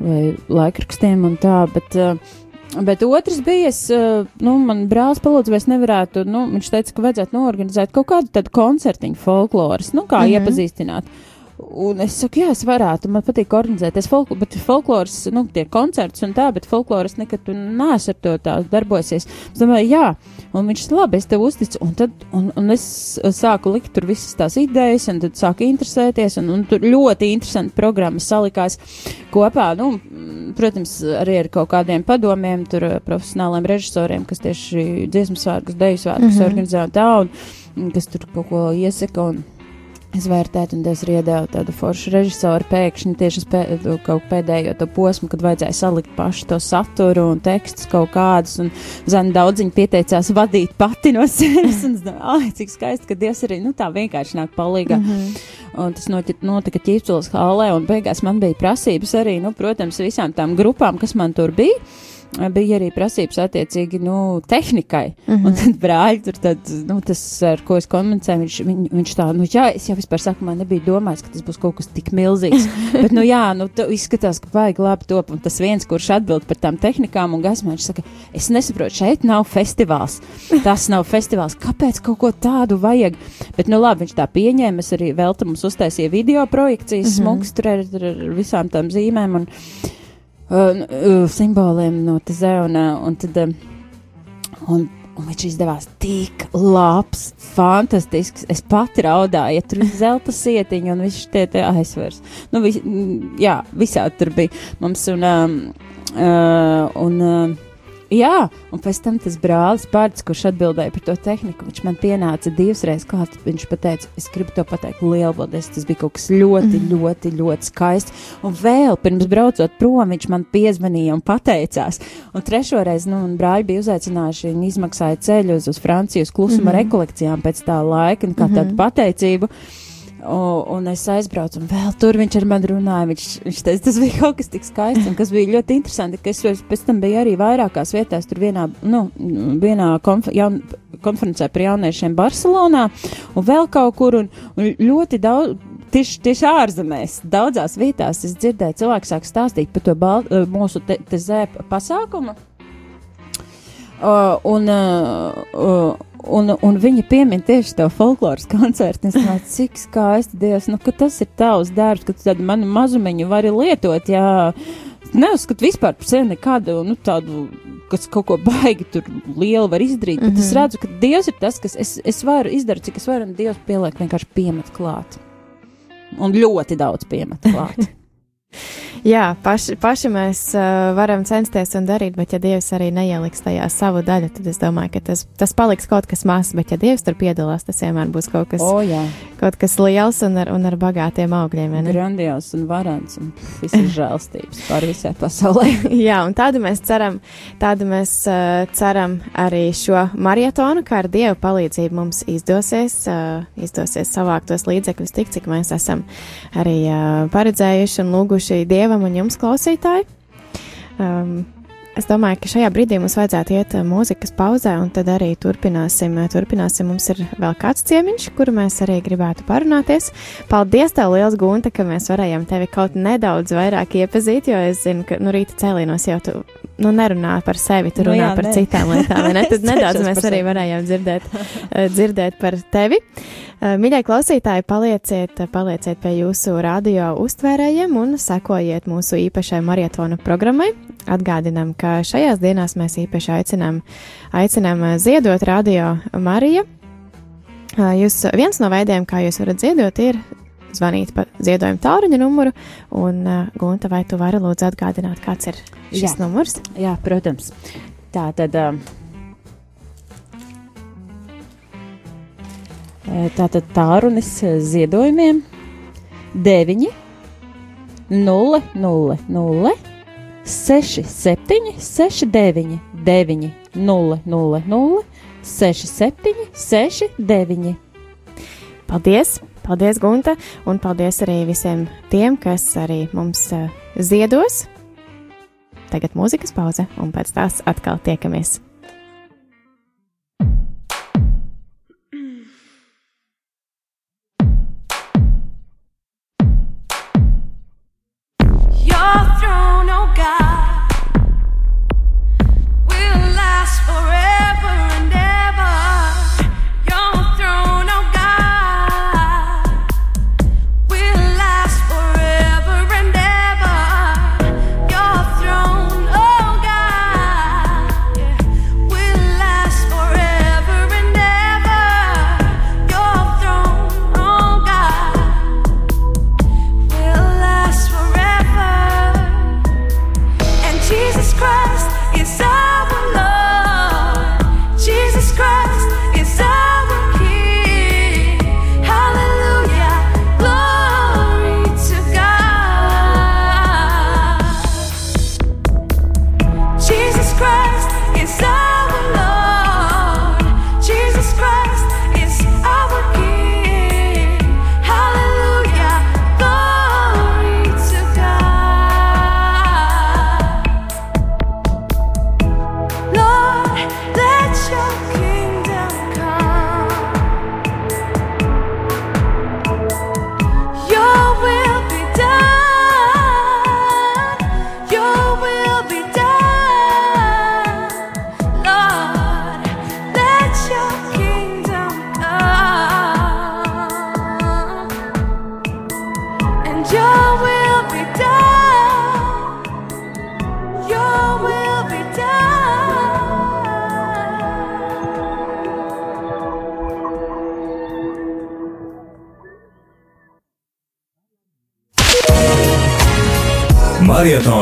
vai laikrakstiem un tā, bet, uh, bet otrs bija, es, uh, nu, man brālis palūdza, vai es nevarētu, nu, viņš teica, ka vajadzētu noorganizēt kaut kādu tādu koncertiņu folkloras, nu, kā mm -hmm. iepazīstināt. Un es saku, jā, es varētu, man patīk organizēties, folk, bet folkloras, nu, tie koncerts un tā, bet folkloras nekad tu neesi ar to tā darbosies. Es domāju, jā, un viņš labi, es tev uzticu, un tad, un, un es sāku likt tur visas tās idejas, un tad sāku interesēties, un, un tur ļoti interesanti programma salikās kopā, nu, protams, arī ar kaut kādiem padomiem, tur profesionāliem režisoriem, kas tieši dziesmu svētkus, deju svētkus mm -hmm. organizē un tā, un kas tur kaut ko iesaka, un izvērtēt, un es iedēvu tādu foršu režisoru pēkšņi tieši uz pē, kaut pēdējo to posmu, kad vajadzēja salikt pašu to saturu un tekstus kaut kādus, un Zana daudziņi pieteicās vadīt pati no sevis, un es domāju, ai, cik skaisti, ka Dievs arī, nu tā vienkārši nāk palīgā. Mm -hmm. Un tas notika ķīpsulas hālē, un beigās man bija prasības arī, nu, protams, visām tām grupām, kas man tur bija bija arī prasības attiecīgi, nu, tehnikai. Mm. -hmm. Un tad brāļi tur, tad, nu, tas, ar ko es komunicēju, viņš, viņ, viņš tā, nu, jā, es jau vispār saku, man nebija domājis, ka tas būs kaut kas tik milzīgs. Bet, nu, jā, nu, izskatās, ka vajag labi top. Un tas viens, kurš atbild par tām tehnikām un gaismā, viņš saka, es nesaprotu, šeit nav festivāls. Tas nav festivāls. Kāpēc kaut ko tādu vajag? Bet, nu, labi, viņš tā pieņēma. Es arī vēl tam uztaisīju video projekcijas, mm. -hmm. smuks tur ar, ar, ar visām tām zīmēm. Un, uh, simboliem no tezē, un, uh, un tad, um, un, un viņš izdevās tik labs, fantastisks. Es pati raudāju, ja tur ir zelta sietiņa un viss tie, tie aizsvers. Nu, vis, jā, visādi tur bija mums, un, um, uh, un uh, Jā, un pēc tam tas brālis Pārts, kurš atbildēja par to tehniku, viņš man pienāca divas reizes klāt. Viņš pateica, es gribu to pateikt lielu paldies. Tas bija kaut kas ļoti, mm. ļoti, ļoti skaists. Un vēl pirms braucot prom, viņš man piezvanīja un pateicās. Un trešo reizi, nu, man brāļi bija uzaicinājuši, viņi izmaksāja ceļu uz, uz Franciju, uz klusuma mm Mhm. -hmm. rekolekcijām pēc tā laika, kā mm -hmm. tādu pateicību. O, un es aizbraucu, un vēl tur viņš ar mani runāja. Viņš, viņš teica, tas bija kaut kas tik skaists, un kas bija ļoti interesanti. Es pēc tam biju arī vairākās vietās, tur vienā, nu, vienā konf jaun, konferencē par jauniešiem Barcelonā, un vēl kaut kur, un, un ļoti daudz. Tieši, tieši ārzemēs, daudzās vietās es dzirdēju, cilvēki sāk stāstīt par to bal, mūsu te, te zēpa pasākumu. Uh, un, uh, uh, un, un viņi piemin tieši to folkloras koncertu. Es domāju, cik skaisti Dievs, nu, ka tas ir tavs darbs, ka tu tādu manu mazumiņu vari lietot. Jā, neuzskatu vispār par sevi nekādu nu, tādu, kas kaut ko baigi tur lielu var izdarīt. Mm -hmm. Bet es Mhm. redzu, ka Dievs ir tas, kas es, es varu izdarīt, cik es varu, un Dievs pieliek vienkārši piemet klāt. Un ļoti daudz piemet klāt. Jā, paši, paši mēs uh, varam censties un darīt, bet ja Dievs arī neieliks tajā savu daļu, tad es domāju, ka tas, tas paliks kaut kas mazs, bet ja Dievs tur piedalās, tas vienmēr būs kaut kas, O, jā. kaut kas liels un ar, un ar bagātiem augļiem. Grandios un varants un visas žēlstības pār visai pasaulē. Jā, un tādu mēs ceram, tādu mēs uh, ceram arī šo marietonu, kā ar Dievu palīdzību mums izdosies, uh, izdosies savākt tos līdzekļus tik, cik mēs esam arī uh, paredzējuši un lūguši Dievam un jums, klausītāji. Um, Es domāju, ka šajā brīdī mums vajadzētu iet uh, mūzikas pauzē, un tad arī turpināsim. uh, turpināsim. Mums ir vēl kāds ciemiņš, kuru mēs arī gribētu parunāties. Paldies, tev liels, Gunta, ka mēs varējām tevi kaut nedaudz vairāk iepazīt, jo es zinu, ka nu, rīta cēlīnos jau tu nu, nerunā par sevi, tu Nu runā jā, par nē. citām lietām. ne? Tad nedaudz mēs arī varējām dzirdēt, uh, dzirdēt par tevi. Uh, Mīļie klausītāji, palieciet, palieciet pie jūsu radio uztvērējiem un sekojiet mūsu īpašai marietonu programmai. Atgādinām, ka šajās dienās mēs īpaši aicinām, aicinām uh, ziedot radio Marija. Uh, Jūs, viens no veidiem, kā jūs varat ziedot, ir zvanīt pa ziedojumu tāluņa numuru. Un, uh, Gunta, vai tu vari lūdzu atgādināt, kāds ir šis Jā. numurs? Jā, protams. Tā tad. Um, Tātad tārunis eh, ziedojumiem 9, 0, 0, 0, 6, 7, 6, 9, 9, 0, 0, 0, 6, 7, 6, 9. Paldies! Paldies, Gunta! Un paldies arī visiem tiem, kas arī mums uh, ziedos. Tagad mūzikas pauze, un pēc tās atkal tiekamies. Your throne,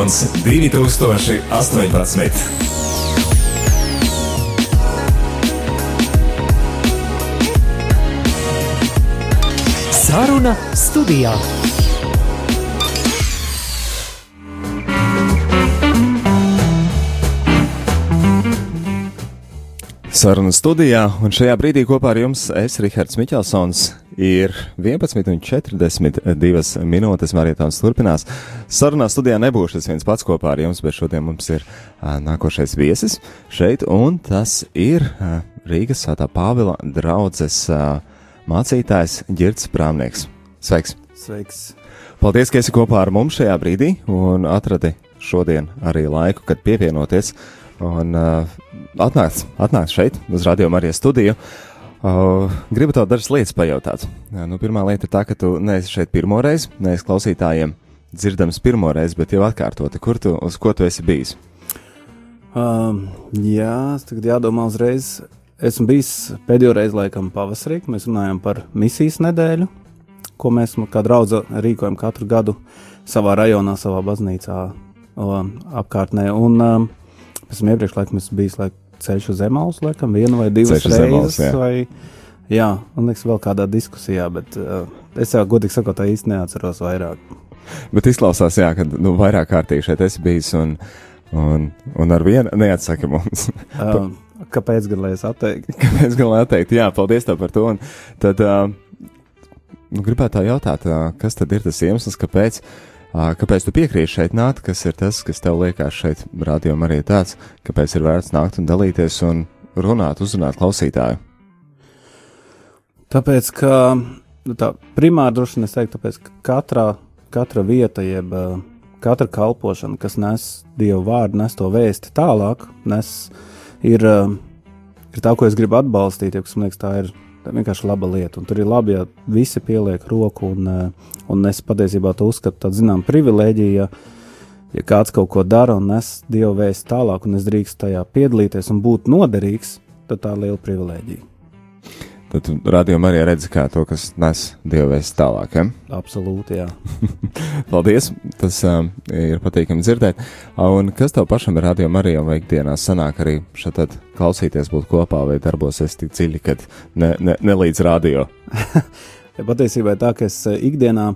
Marietons 2018. Saruna studijā. Saruna studijā, un šajā brīdī kopā ar jums es, Rihards Miķelsons, ir 11,42 minūtes. Marietāns turpinās. Sarunā studijā nebūšu es viens pats kopā ar jums, bet šodien mums ir uh, nākošais viesis šeit, un tas ir uh, Rīgas Svētā Pāvila draudzes uh, mācītājs Girts Prāmnieks. Sveiks! Sveiks! Paldies, ka esi kopā ar mums šajā brīdī un atradi šodien arī laiku, kad pievienoties un uh, atnāc, atnāc šeit uz Radio Marijas studiju. Uh, gribu tev dažas lietas pajautāt. Uh, nu, pirmā lieta ir tā, ka tu neesi šeit pirmo reizi, neesi klausītājiem dzirdams pirmo reizi, bet jau atkārtoti, kur tu, uz ko tu esi bijis? Um, jā, tagad jādomā uzreiz. Esmu bijis pēdējo reizi, laikam, pavasarī. Mēs runājam par misijas nedēļu, ko mēs kā draugi rīkojam katru gadu savā rajonā, savā baznīcā um, apkārtnē. Un, um, esmu iepriekš laikam esmu bijis laik, ceļš uz Emaus, laikam, vienu vai divas Ceļš reizes. Emaus, jā. vai, jā, un liekas, vēl kādā diskusijā, bet uh, es jau godīgi sakot, tā īsti neatceros vairāk. Bet izklausās, jā, ka nu, vairāk kārtīgi šeit esi bijis un, un, un ar vienu neatsaki mums. Um, kāpēc gan lai es atteiktu? Kāpēc gan lai atteiktu? Jā, paldies tev par to. Un tad uh, nu, gribētu tā jautāt, uh, kas tad ir tas iemesls, kāpēc, uh, kāpēc tu piekrīti šeit nākt, kas ir tas, kas tev liekas šeit rādījumā arī tāds, kāpēc ir vērts nākt un dalīties un runāt, uzrunāt klausītāju. Tāpēc, ka nu, tā primāri droši vien es teiktu, tāpēc, ka katrā, katra vieta, jeb katra kalpošana, kas nes Dievu vārdu, nes to vēsti tālāk, nes, ir, ir tā, ko es gribu atbalstīt, jo, kas man liekas, tā ir tā vienkārši laba lieta. Un tur ir labi, ja visi pieliek roku, un, uh, un es patiesībā to uzskatu par zinām privilēģiju. Ja, ja kāds kaut ko dara un nes Dievu vēstu tālāk, un es drīkstu tajā piedalīties un būt noderīgs, tad tā ir liela privilēģija. Tad rādījumā arī redzi, kā to, kas nes dievēs tālāk. Ja? Absolūti, jā. Paldies! Tas um, ir patīkami dzirdēt. Un kas tev pašam ir rādījumā arī jau ikdienā sanāk arī šeit klausīties, būt kopā vai darbosies tik dziļi, kad ne, ne, ne līdz radio? ja patiesībā tā, ka es eh, ikdienā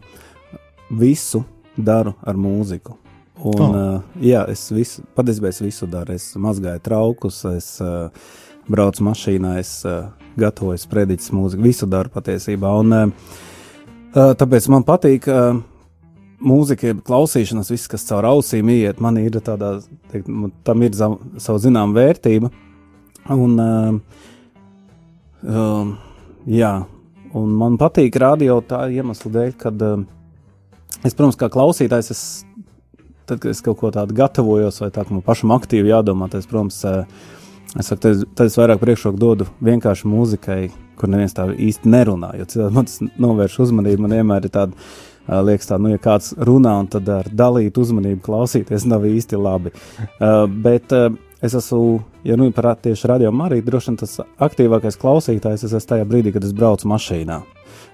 visu daru ar mūziku. Un, oh. uh, jā, es visu, patiesībā es visu daru. Es mazgāju traukus, es uh, braucu mašīnā, es uh, gatavoju sprediķis mūziku, visu daru patiesībā. Un, uh, uh, tāpēc man patīk uh, mūzika, klausīšanās, viss, kas caur ausīm iet, man ir tādā, teikt, tam ir za, savu zinām vērtība. Un, uh, um, jā, un man patīk radio tā iemesla dēļ, kad uh, es, protams, kā klausītājs, es, tad, kad es kaut ko tādu gatavojos, vai tā, ka man pašam aktīvi jādomā, tad, es, protams, uh, es saku, tad, tad es vairāk priekšroku dodu vienkārši mūzikai, kur neviens tā īsti nerunā, jo citādi man tas novērš uzmanību, man vienmēr ir tāda, uh, liekas tā, nu, ja kāds runā un tad ar dalīt uzmanību klausīties nav īsti labi. Uh, bet uh, es esmu, ja nu par tieši radio arī, droši vien tas aktīvākais klausītājs, es esmu tajā brīdī, kad es braucu mašīnā.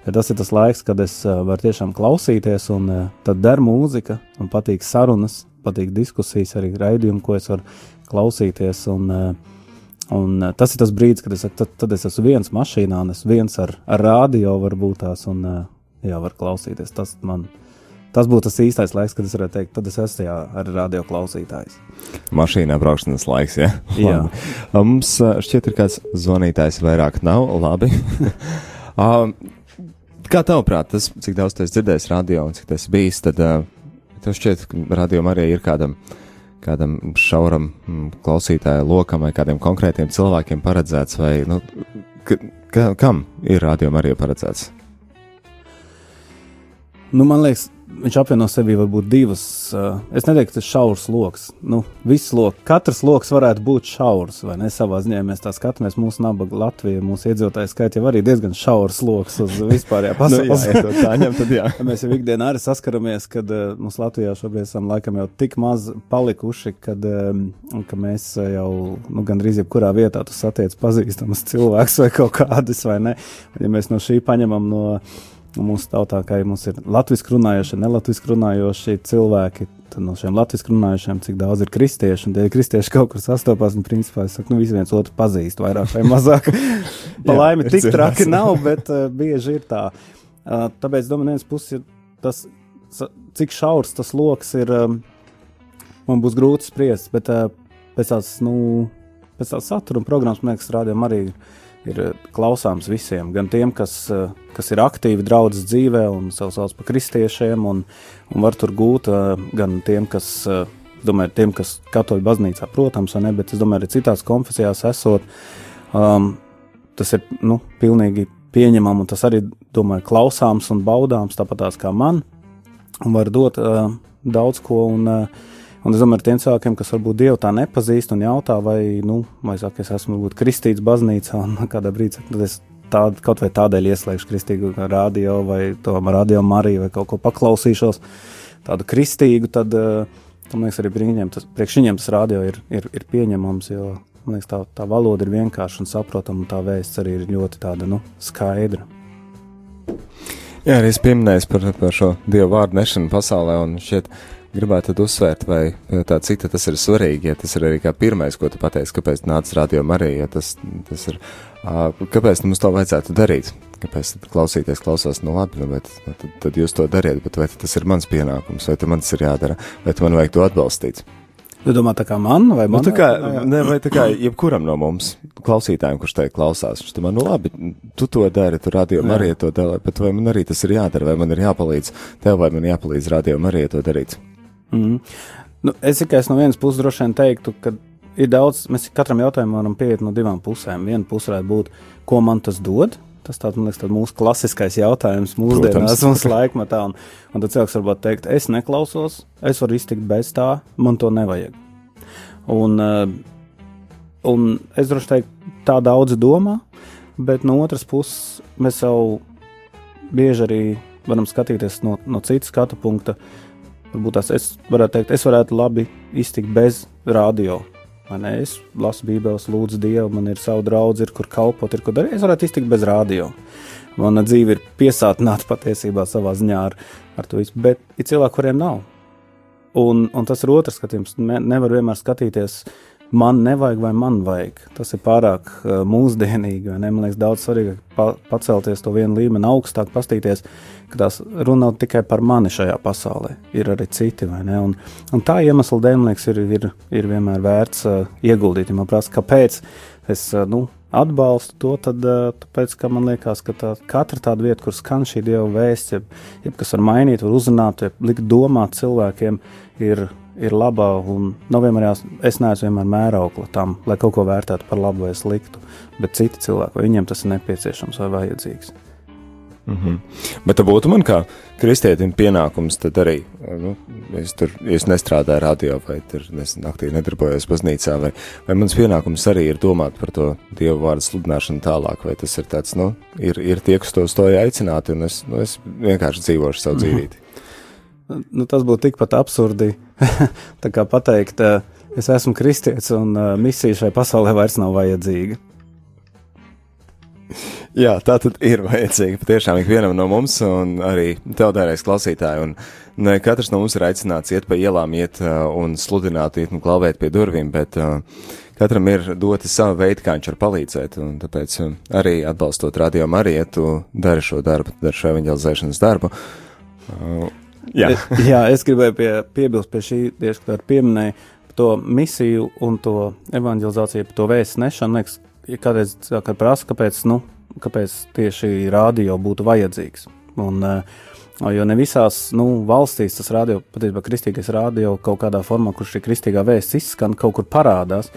Ja tas ir tas laiks, kad es uh, varu tiešām klausīties, un uh, tad der mūzika, man patīk sarunas, patīk diskusijas, arī raidījumi, ko es varu klausīties. Un, uh, un uh, tas ir tas brīdis, kad es, tad, tad es esmu viens mašīnā, un es viens ar, ar rādio varbūt tās, un uh, jā, var klausīties. Tas man. Tas būtu tas īstais laiks, kad es varētu teikt, tad es esmu jā, ar radio klausītājs. Mašīnā braukšanas laiks, ja? Jā. Labi. Mums uh, šķiet, ir kāds zvanītājs vairāk nav. Labi. um, kā tavuprāt, tas, cik daudz tu esi dzirdējis radio un cik tas bijis, tad uh, tev šķiet, ka radio arī ir kādam, kādam šauram mm, klausītāju lokam vai kādiem konkrētiem cilvēkiem paredzēts, vai nu, ka, ka, kam ir radio arī paredzēts? Nu, man liekas, viņš apvieno sevī varbūt divas. Uh, es neteiktu, ka tas ir šaurs lokus. Nu, loks, katrs lokus varētu būt šaurs, vai ne? Savā ziņā mēs tā skatāmies, mūsu nabaga Latvija, mūsu iedzīvotāju skaits jau arī diezgan šaurs lokus uz vispārējā pasaulē. nu, jā, ja tā ņem, tad jā. mēs jau ikdienā arī saskaramies, kad uh, mums Latvijā šobrīd esam laikam jau tik maz palikuši, kad, um, ka mēs jau nu, gandrīz jebkurā vietā tu satiec pazīstamus cilvēkus vai kaut kādus, vai ne? Ja mēs no šī paņemam no Mūsu tautā, kā mums ir latviešu runājošie, nelatviski runājošie cilvēki, tad no šiem latviešu runājošiem, cik daudz ir kristiešu, un tie kristieši kaut kur sastopas, un principā es saku, nu, visi viens otru pazīst, vairāk vai mazāk. pa laimi, tik traki nav, bet uh, bieži ir tā. Uh, tāpēc, domāju, viens puses ir tas, cik šaurs tas lokus ir, um, man būs grūti spriest, bet uh, pēc tās, nu, pēc tās satura un programmas, man liekas, rādījām arī. Uh, ir eh, klausāms visiem, gan tiem, kas, eh, kas ir aktīvi draudzes dzīvē un sev sauc par kristiešiem, un, un var tur gūt, eh, gan tiem, kas, domāju, tiem, kas katoļu baznīcā, protams, ne, bet es domāju, arī citās konfesijās esot, um, tas ir, nu, pilnīgi pieņemam, un tas arī, domāju, klausāms un baudāms, tāpat tās kā man, un var dot uh, daudz ko, un uh, Un es domāju, ar tiem cilvēkiem, kas varbūt Dievu tā nepazīst un jautā, vai, nu, vai saka, es esmu varbūt kristīts baznīcā, un kādā brīdī saka, tad es tād, kaut vai tādēļ ieslēgšu kristīgu radio vai to radio Mariju vai kaut ko paklausīšos, tādu kristīgu, tad, uh, man liekas, arī viņiem tas, priekš viņiem tas radio ir, ir, ir pieņemams, jo, man liekas, tā, tā valoda ir vienkārša un saprotama, un tā vēsts arī ir ļoti tāda, nu, skaidra. Jā, arī es pieminēju par, par šo dievu vārdu nešanu pasaulē, un šeit gribētu uzsvērt, vai tā cita tas ir svarīgi, ja tas ir arī kā pirmais, ko tu pateici, kāpēc nāc radio arī, ja tas, tas ir, kāpēc mums to vajadzētu darīt, kāpēc klausīties klausās, nu labi, nu, bet, nu, tad, tad jūs to dariet, bet vai tas ir mans pienākums, vai man tas ir jādara, vai man vajag to atbalstīt. Tu domā, tā kā man, vai man? Nu, tā kā, ne, vai tā kā jebkuram no mums, klausītājiem, kurš te klausās, viņš domā, nu labi, tu to dari, tu radio arī to dari, bet vai man arī tas ir jādara, vai man ir jāpalīdz tev, vai man jāpalīdz radio arī to darīt? Mm. Nu, es tikai no vienas puses droši vien teiktu, ka ir daudz, mēs katram jautājumam varam pieiet no divām pusēm. Viena puse varētu būt, ko man tas dod. Tas tāds, man liekas, tāds mūsu klasiskais jautājums mūsdienās, mūsu laikmatā. Un, un tad cilvēks varbūt teikt, es neklausos, es varu iztikt bez tā, man to nevajag. Un, uh, un es droši teiktu, tā daudzi domā, bet no otras puses mēs jau bieži arī varam skatīties no, no citas skatu punkta. Uh, Varbūt tās es varētu teikt, es varētu labi iztikt bez radio. Es lasu Bībeles, lūdzu Dievu, man ir sava draudzene, ir kur kalpot, ir kur darīt. Es varētu iztikt bez radio. Mana dzīve ir piesātināta patiesībā savā ziņā ar, ar to visu, bet ir cilvēki, kuriem nav. Un, un tas ir otrs skatījums. Ne, nevar vienmēr skatīties uh, man nevajag vai man vajag. Tas ir pārāk uh, mūsdienīgi. Man liekas, daudz svarīgāk pa pacelties to vienu līmeni augstāk, pastīties, ka tās runā tikai par mani šajā pasaulē. Ir arī citi? Un, un tā iemesla dēļ, man liekas, ir, ir, ir vienmēr vērts uh, ieguldīt. Ja man prasa, kāpēc es uh, nu, atbalstu to, tad uh, tāpēc, ka man liekas, ka tā, katra tāda vieta, kur skan šī dieva vēsts, jeb, jeb kas var mainīt, var uzrunāt, jeb likt domāt cilvēkiem, ir ir laba un nav vienmēr jās, es neesmu vienmēr mēraukla tam, lai kaut ko vērtētu par labu vai sliktu, bet citi cilvēki, viņiem tas ir nepieciešams vai vajadzīgs. Mm -hmm. Bet tā būtu man kā kristietim pienākums, tad arī, nu, es tur, es nestrādāju radio vai tur, nezinu, aktīvi nedarbojos baznīcā, vai, vai mans pienākums arī ir domāt par to Dievu vārdu sludināšanu tālāk, vai tas ir tāds, nu, ir, ir tie, kas to stoja aicināti, un es, nu, es vienkārši dzīvošu savu mm -hmm. nu, tas būtu tikpat absurdi. tā kā pateikt, es esmu kristietis un misija šai pasaulē vairs nav vajadzīga. Jā, tā tad ir vajadzīga patiešām ikvienam no mums, un arī tev, dārgais klausītāj. Un ne katrs no mums ir aicināts iet pa ielām, iet uh, un sludināt, iet un klauvēt pie durvīm, bet uh, katram ir doti savu veidu, kā viņš var palīdzēt. Un tāpēc uh, arī atbalstot radio Mariju, tu dari šo darbu, dari šo evanģelizēšanas darbu. Uh, Jā, jā es gribēju pie, piebilst pie šī, tieši tā pieminēja to misiju un to evanģelizāciju, to vēstu nešanu. Liekas, kādreiz kad prasa, kāpēc, nu, kāpēc tieši rādio būtu vajadzīgs. Un, jo ne visās nu, valstīs tas radio, patiesībā kristīgais radio kaut kādā formā, kur šī kristīgā vēsts izskan, kaut kur parādās.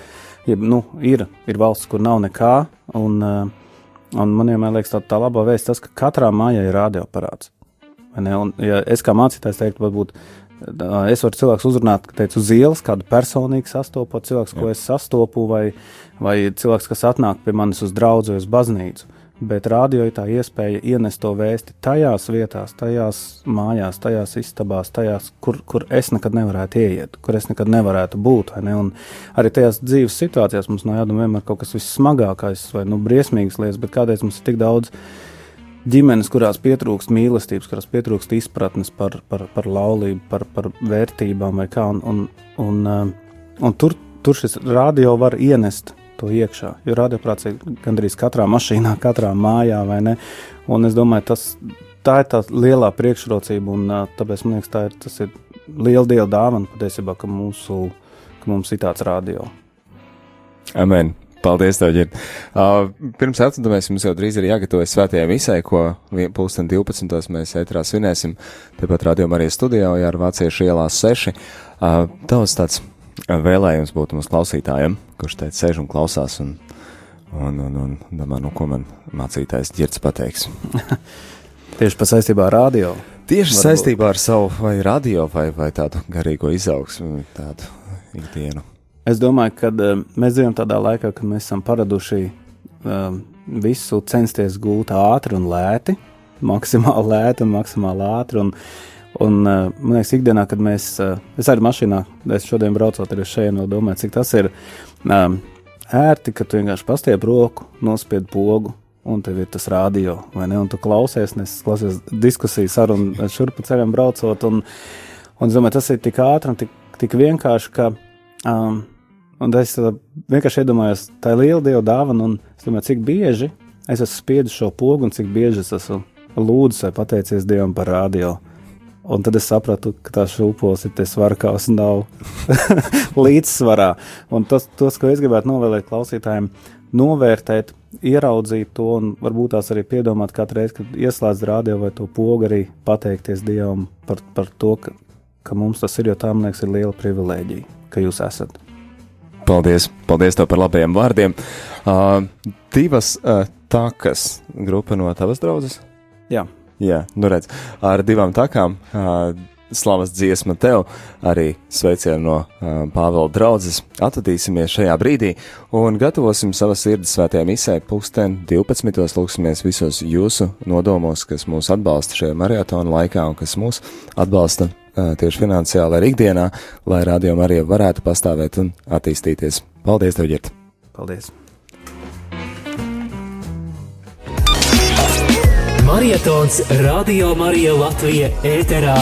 Ja, nu, ir, ir valsts, kur nav nekā, un, un man vienmēr liekas tā, tā labā vēsts tas, ka katrā mājā ir radioaparāts. Un, ja es kā mācītājs teiktu, varbūt es varu cilvēks uzrunāt, ka teicu uz ielas, kādu personīgi sastopot, cilvēks, ko es sastopu, vai, vai cilvēks, kas atnāk pie manis uz draugu vai uz baznīcu. Bet rādio ir tā iespēja ienest to vēsti tajās vietās, tajās mājās, tajās istabās, tajās, kur, kur es nekad nevarētu ieiet, kur es nekad nevarētu būt. Ne? Un arī tajās dzīves situācijās mums nav jādara vienmēr kaut kas vissmagākais vai nu, briesmīgs lietas, bet kādreiz mums ir tik daudz ģimenes, kurās pietrūkst mīlestības, kurās pietrūkst izpratnes par, par, par laulību, par, par vērtībām vai kā. Un, un, un, um, un tur, tur šis radio var ienest to iekšā. Jo radioprāts ir gandrīz katrā mašīnā, katrā mājā, vai ne? Un es domāju, tas, tā ir tā lielā priekšrocība, un uh, tāpēc man liekas, tā ir, tas ir liela dieva dāvana patiesībā, ka, mūsu, ka mums ir tāds radio. Amen. Paldies, tev, Ģir. Uh, pirms atcīmēs mums jau drīz ir jāgatavojas svētajai misai, ko pulksten 12. mēs ētrā svinēsim. Tepat rādījumā arī studijā, ja ar vāciešu ielās 6. Uh, tavs tāds uh, vēlējums būtu mums klausītājiem, kurš teica sēž un klausās un, un, un, un domā, nu, ko man mācītājs Ģirds pateiks. Tieši pa saistībā ar radio. Tieši Varbūt. saistībā ar savu vai radio vai, vai tādu garīgo izaugsmu, tādu ikdienu. Es domāju, ka uh, mēs dzīvojam tādā laikā, kad mēs esam paraduši uh, visu censties gūt ātri un lēti, maksimāli lēti un maksimāli ātri. Un, un uh, man liekas, ikdienā, kad mēs, es arī mašīnā, es šodien braucot arī šeit, domāju, cik tas ir ērti, ka tu vienkārši pastiep roku, nospied pogu. Un tev ir tas radio, vai ne? Un tu klausies, nes klausies diskusiju, sarunu šurpu ceļam braucot. Un, un es domāju, tas ir tik ātri un tik, tik vienkārši, ka um, Un es tā vienkārši iedomājos, tā ir liela dieva dāvana, un es domāju, cik bieži es esmu spiedis šo pogu, un cik bieži es esmu lūdzis vai pateicies Dievam par radio. Un tad es sapratu, ka tā šūpoles ir tie svarkaus nav līdzsvarā. Un tas, tos, ko es gribētu novēlēt klausītājiem, novērtēt, ieraudzīt to un varbūt tās arī piedomāt katru reizi, kad ieslēdz radio vai to pogu, arī pateikties Dievam par, par to, ka, ka mums tas ir, jo tā, man liekas, ir liela privilēģija, ka jūs esat. Paldies, paldies tev par labajiem vārdiem. Uh, divas uh, takas grupa no tavas draudzes? Jā. Jā, nu redz, ar divām takām. Uh, Slavas dziesma tev, arī sveicienu no uh, Pāvela draudzes. Atvadīsimies šajā brīdī un gatavosim savas sirds svētajā misē pulksten 12. Lūksimies visos jūsu nodomos, kas mūs atbalsta šajā maratona laikā un kas mūs atbalsta tieši finansiāli arī ikdienā, lai rādījumi arī varētu pastāvēt un attīstīties. Paldies, tev, Ģirt! Paldies! Marietons Radio Marija Latvija ēterā